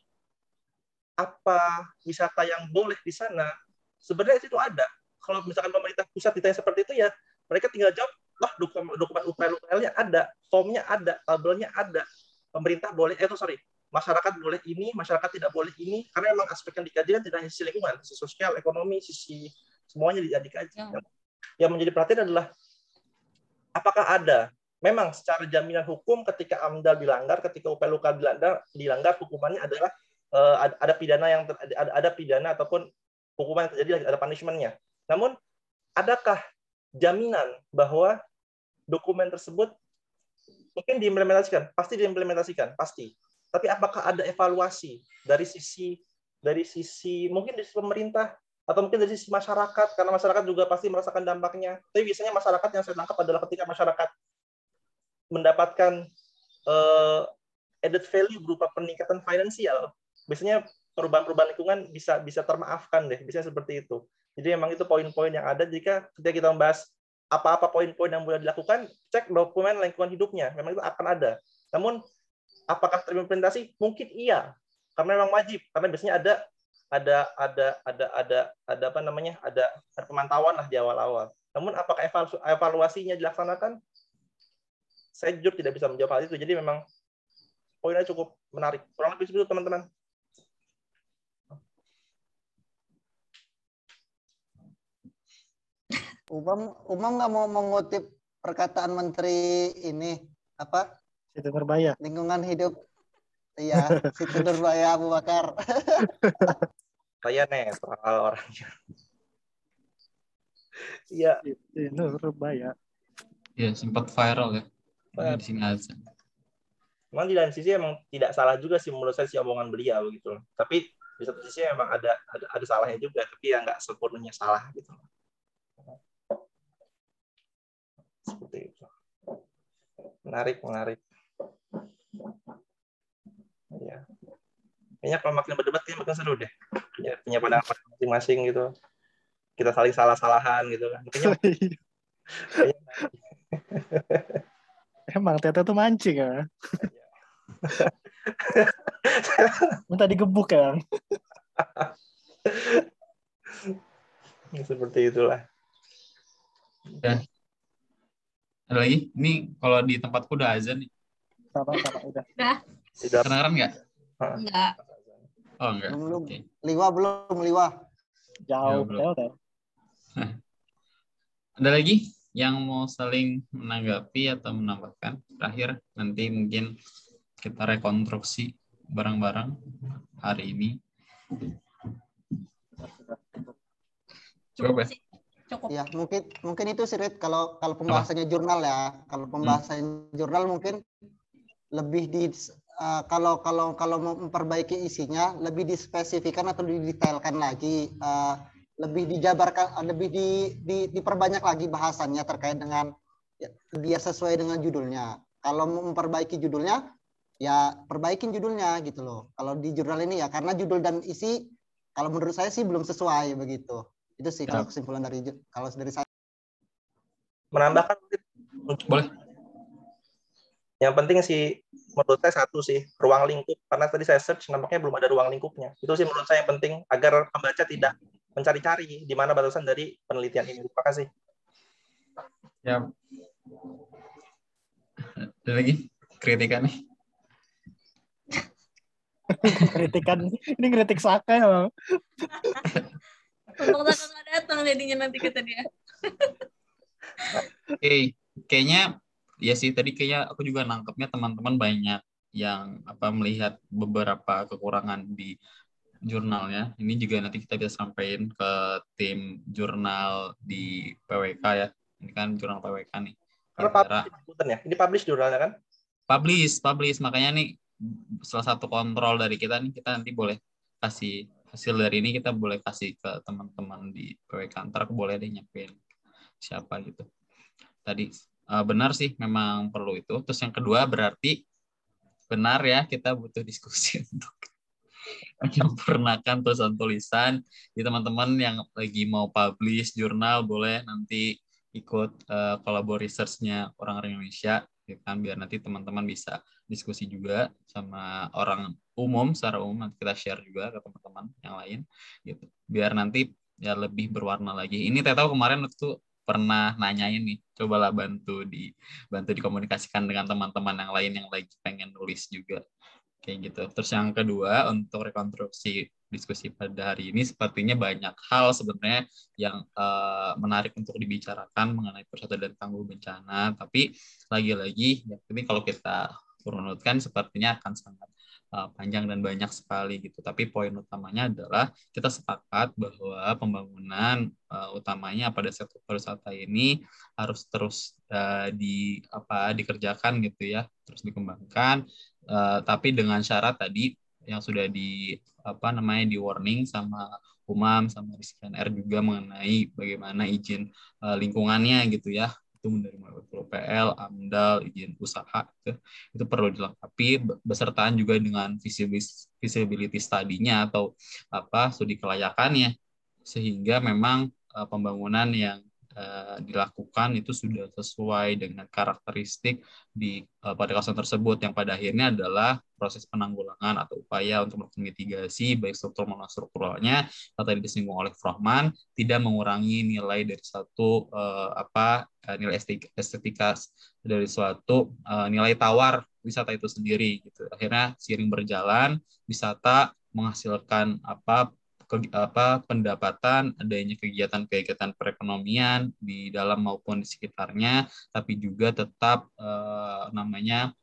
apa wisata yang boleh di sana, sebenarnya itu ada. Kalau misalkan pemerintah pusat ditanya seperti itu ya, mereka tinggal jawab, wah dokumen, dokumen UPL-UPL-nya ada, formnya ada, tabelnya ada. Pemerintah boleh, eh itu sorry, masyarakat boleh ini, masyarakat tidak boleh ini, karena memang aspek yang dikaji kan tidak hanya sisi lingkungan, sisi sosial, ekonomi, sisi semuanya dikaji. Ya. Yang menjadi perhatian adalah apakah ada memang secara jaminan hukum ketika AMDAL dilanggar, ketika UPL dilanggar, dilanggar hukumannya adalah uh, ada pidana yang ter, ada, ada pidana ataupun hukuman yang terjadi ada punishmentnya. Namun adakah jaminan bahwa dokumen tersebut mungkin diimplementasikan? Pasti diimplementasikan, pasti. Tapi apakah ada evaluasi dari sisi dari sisi mungkin dari pemerintah atau mungkin dari sisi masyarakat karena masyarakat juga pasti merasakan dampaknya. Tapi biasanya masyarakat yang saya tangkap adalah ketika masyarakat mendapatkan uh, added value berupa peningkatan finansial biasanya perubahan-perubahan lingkungan bisa bisa termaafkan deh, bisa seperti itu. Jadi memang itu poin-poin yang ada jika ketika kita membahas apa-apa poin-poin yang boleh dilakukan, cek dokumen lingkungan hidupnya, memang itu akan ada. Namun apakah terimplementasi? Mungkin iya, karena memang wajib, karena biasanya ada ada ada ada ada ada apa namanya ada, ada pemantauan lah di awal-awal. Namun apakah evaluasinya dilaksanakan? Saya jujur tidak bisa menjawab hal itu. Jadi memang poinnya cukup menarik. Kurang lebih seperti itu teman-teman. Umam Umam nggak mau mengutip perkataan Menteri ini apa? Situ Nurbaya. Lingkungan hidup. Iya, [laughs] Situ Nurbaya Abu Bakar. [laughs] Saya netral orangnya. Iya. Situ Nurbaya. Iya, sempat viral ya. Di sini aja. Memang di lain sisi emang tidak salah juga sih menurut saya si omongan beliau gitu. Tapi di satu sisi emang ada ada, ada salahnya juga, tapi ya nggak sempurnanya salah gitu seperti itu. Menarik menarik. Ya kayaknya kalau makin berdebat kayak makin seru deh. Punya, punya pandangan masing-masing gitu. Kita saling salah-salahan gitu kan. Kayaknya, [laughs] emang Tete tuh mancing ya. [laughs] Minta digebuk ya. Seperti itulah. Ya. Ada lagi? Ini kalau di tempatku udah azan nih. Sama sama udah. Tidak Kedengeran nggak? Enggak. Oh enggak. Belum. Oke. Liwa belum, Liwa. Jauh, belum. jauh. [laughs] Ada lagi yang mau saling menanggapi atau menambahkan? Terakhir, nanti mungkin kita rekonstruksi bareng-bareng hari ini. Coba, sih. Cukup. Ya, mungkin mungkin itu sih Rit, kalau kalau pembahasannya jurnal ya. Kalau pembahasan jurnal mungkin lebih di eh, kalau kalau kalau mau memperbaiki isinya lebih dispesifikan atau didetailkan lagi eh, lebih dijabarkan eh, lebih di, di diperbanyak lagi bahasannya terkait dengan ya, biar sesuai dengan judulnya. Kalau mau memperbaiki judulnya ya perbaikin judulnya gitu loh. Kalau di jurnal ini ya karena judul dan isi kalau menurut saya sih belum sesuai begitu. Itu sih kalau kesimpulan dari kalau dari saya. menambahkan Boleh. Yang penting sih menurut saya satu sih ruang lingkup karena tadi saya search nampaknya belum ada ruang lingkupnya. Itu sih menurut saya yang penting agar pembaca tidak mencari-cari di mana batasan dari penelitian ini. Terima kasih. Ya. Ada lagi kritikan nih? [laughs] Kritikan ini kritik Saka ya, Bang. [laughs] Untung Saka nggak datang jadinya nanti kata dia. Oke, [laughs] kayaknya ya sih tadi kayaknya aku juga nangkepnya teman-teman banyak yang apa melihat beberapa kekurangan di jurnalnya. Ini juga nanti kita bisa sampaikan ke tim jurnal di PWK ya. Ini kan jurnal PWK nih. Karena publish ya. Ini publish jurnalnya kan? publish, publish. Makanya nih salah satu kontrol dari kita nih kita nanti boleh kasih hasil dari ini kita boleh kasih ke teman-teman di PWK. Ntar aku boleh deh siapa gitu. Tadi eh, benar sih memang perlu itu. Terus yang kedua berarti benar ya kita butuh diskusi [laughs] untuk menyempurnakan tulisan-tulisan di teman-teman yang lagi mau publish jurnal boleh nanti ikut eh, kolabor research-nya orang-orang Indonesia ya kan biar nanti teman-teman bisa diskusi juga sama orang umum secara umum nanti kita share juga ke teman-teman yang lain gitu. Biar nanti ya lebih berwarna lagi. Ini saya tahu kemarin itu pernah nanyain nih cobalah bantu di bantu dikomunikasikan dengan teman-teman yang lain yang lagi pengen nulis juga. Kayak gitu. Terus yang kedua untuk rekonstruksi diskusi pada hari ini sepertinya banyak hal sebenarnya yang eh, menarik untuk dibicarakan mengenai persatuan dan tangguh bencana. Tapi lagi-lagi ya ini kalau kita runutkan sepertinya akan sangat uh, panjang dan banyak sekali gitu. Tapi poin utamanya adalah kita sepakat bahwa pembangunan uh, utamanya pada sektor pariwisata ini harus terus uh, di apa dikerjakan gitu ya, terus dikembangkan. Uh, tapi dengan syarat tadi yang sudah di apa namanya di warning sama Umam sama Rizky R juga mengenai bagaimana izin uh, lingkungannya gitu ya itu dari mulai PL, AMDAL, izin usaha itu, itu perlu dilengkapi besertaan juga dengan visibility, study-nya atau apa studi kelayakannya. Sehingga memang uh, pembangunan yang uh, dilakukan itu sudah sesuai dengan karakteristik di uh, pada kawasan tersebut. Yang pada akhirnya adalah proses penanggulangan atau upaya untuk melakukan mitigasi baik struktur maupun strukturalnya tadi disinggung oleh Frahman tidak mengurangi nilai dari satu uh, apa nilai estetika, estetika dari suatu uh, nilai tawar wisata itu sendiri gitu. Akhirnya seiring berjalan wisata menghasilkan apa ke, apa pendapatan adanya kegiatan-kegiatan perekonomian di dalam maupun di sekitarnya tapi juga tetap uh, namanya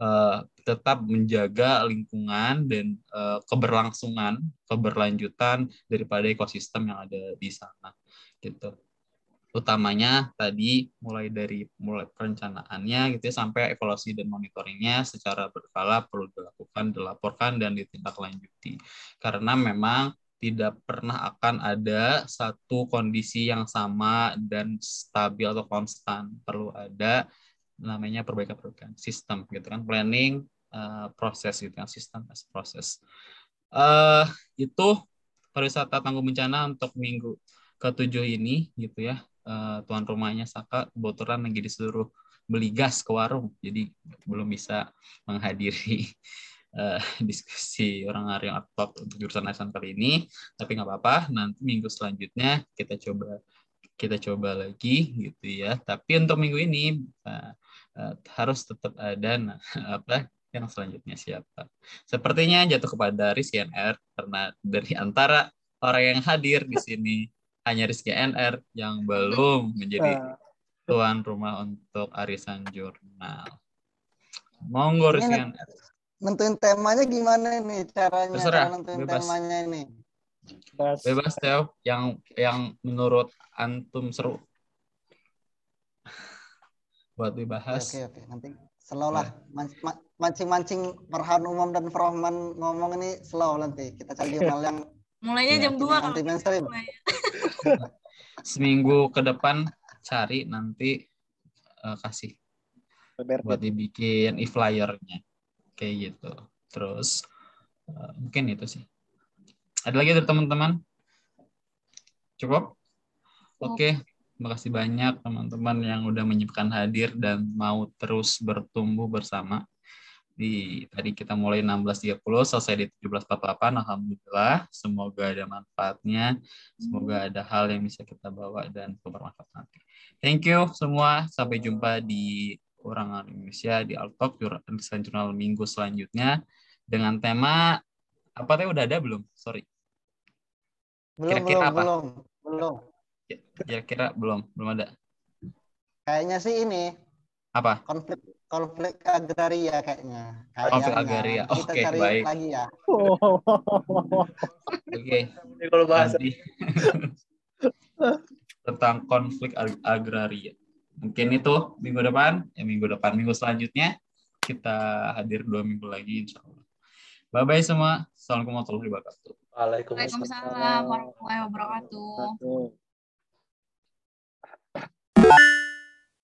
uh, tetap menjaga lingkungan dan uh, keberlangsungan keberlanjutan daripada ekosistem yang ada di sana. Gitu utamanya tadi mulai dari mulai perencanaannya gitu ya, sampai evaluasi dan monitoringnya secara berkala perlu dilakukan, dilaporkan dan ditindaklanjuti. Karena memang tidak pernah akan ada satu kondisi yang sama dan stabil atau konstan. Perlu ada namanya perbaikan-perbaikan sistem gitu kan, planning, uh, proses gitu kan, sistem as proses. Uh, itu pariwisata tangguh bencana untuk minggu ketujuh ini gitu ya uh, tuan rumahnya Saka kebetulan lagi disuruh beli gas ke warung, jadi belum bisa menghadiri uh, [laughs] diskusi orang yang adhoc untuk jurusan ASN kali ini. Tapi nggak apa-apa, nanti minggu selanjutnya kita coba kita coba lagi gitu ya. Tapi untuk minggu ini uh, uh, harus tetap ada nah, [laughs] apa yang selanjutnya siapa. Sepertinya jatuh kepada Rizky NR karena dari antara orang yang hadir di sini hanya Rizky NR yang belum menjadi Nah, tuan rumah untuk arisan jurnal. Monggo Rizky NR. Nentuin temanya gimana nih caranya? Terserah, cara nentuin bebas. temanya ini. bebas. Bebas Teo yang yang menurut antum seru [laughs] buat dibahas. oke, oke. Nanti slow lah. Man- ma- Mancing-mancing Farhan Umam dan Frohman ngomong ini slow nanti. Kita cari [laughs] jurnal yang Mulainya Iya, jam 2 kalau. [laughs] Seminggu ke depan cari nanti eh, kasih buat Berbeda. dibikin e-flyernya kayak gitu. Terus eh, mungkin itu sih. Ada lagi dari teman-teman? Cukup? Oke, terima kasih banyak teman-teman yang udah menyempatkan hadir dan mau terus bertumbuh bersama. Di tadi kita mulai 16.30 selesai di 17.48 alhamdulillah. Semoga ada manfaatnya, semoga ada hal yang bisa kita bawa dan bermanfaat nanti. Thank you semua. Sampai jumpa di Orang Indonesia di Altok Desain Jurnal minggu selanjutnya dengan tema apa teh udah ada belum? Sorry. Belum, Kira-kira belum, apa? belum. Belum. Kira-kira belum, belum ada. Kayaknya sih ini Apa? konflik konflik agraria kayaknya. Konflik agraria. Oke, cari baik. lagi ya. [laughs] Oke. Jadi kalau bahas tentang konflik ag- agraria. Mungkin itu minggu depan, ya minggu depan, minggu selanjutnya kita hadir dua minggu lagi insya Allah. Bye bye semua. Assalamualaikum warahmatullahi wabarakatuh. Waalaikumsalam. Warahmatullahi wabarakatuh.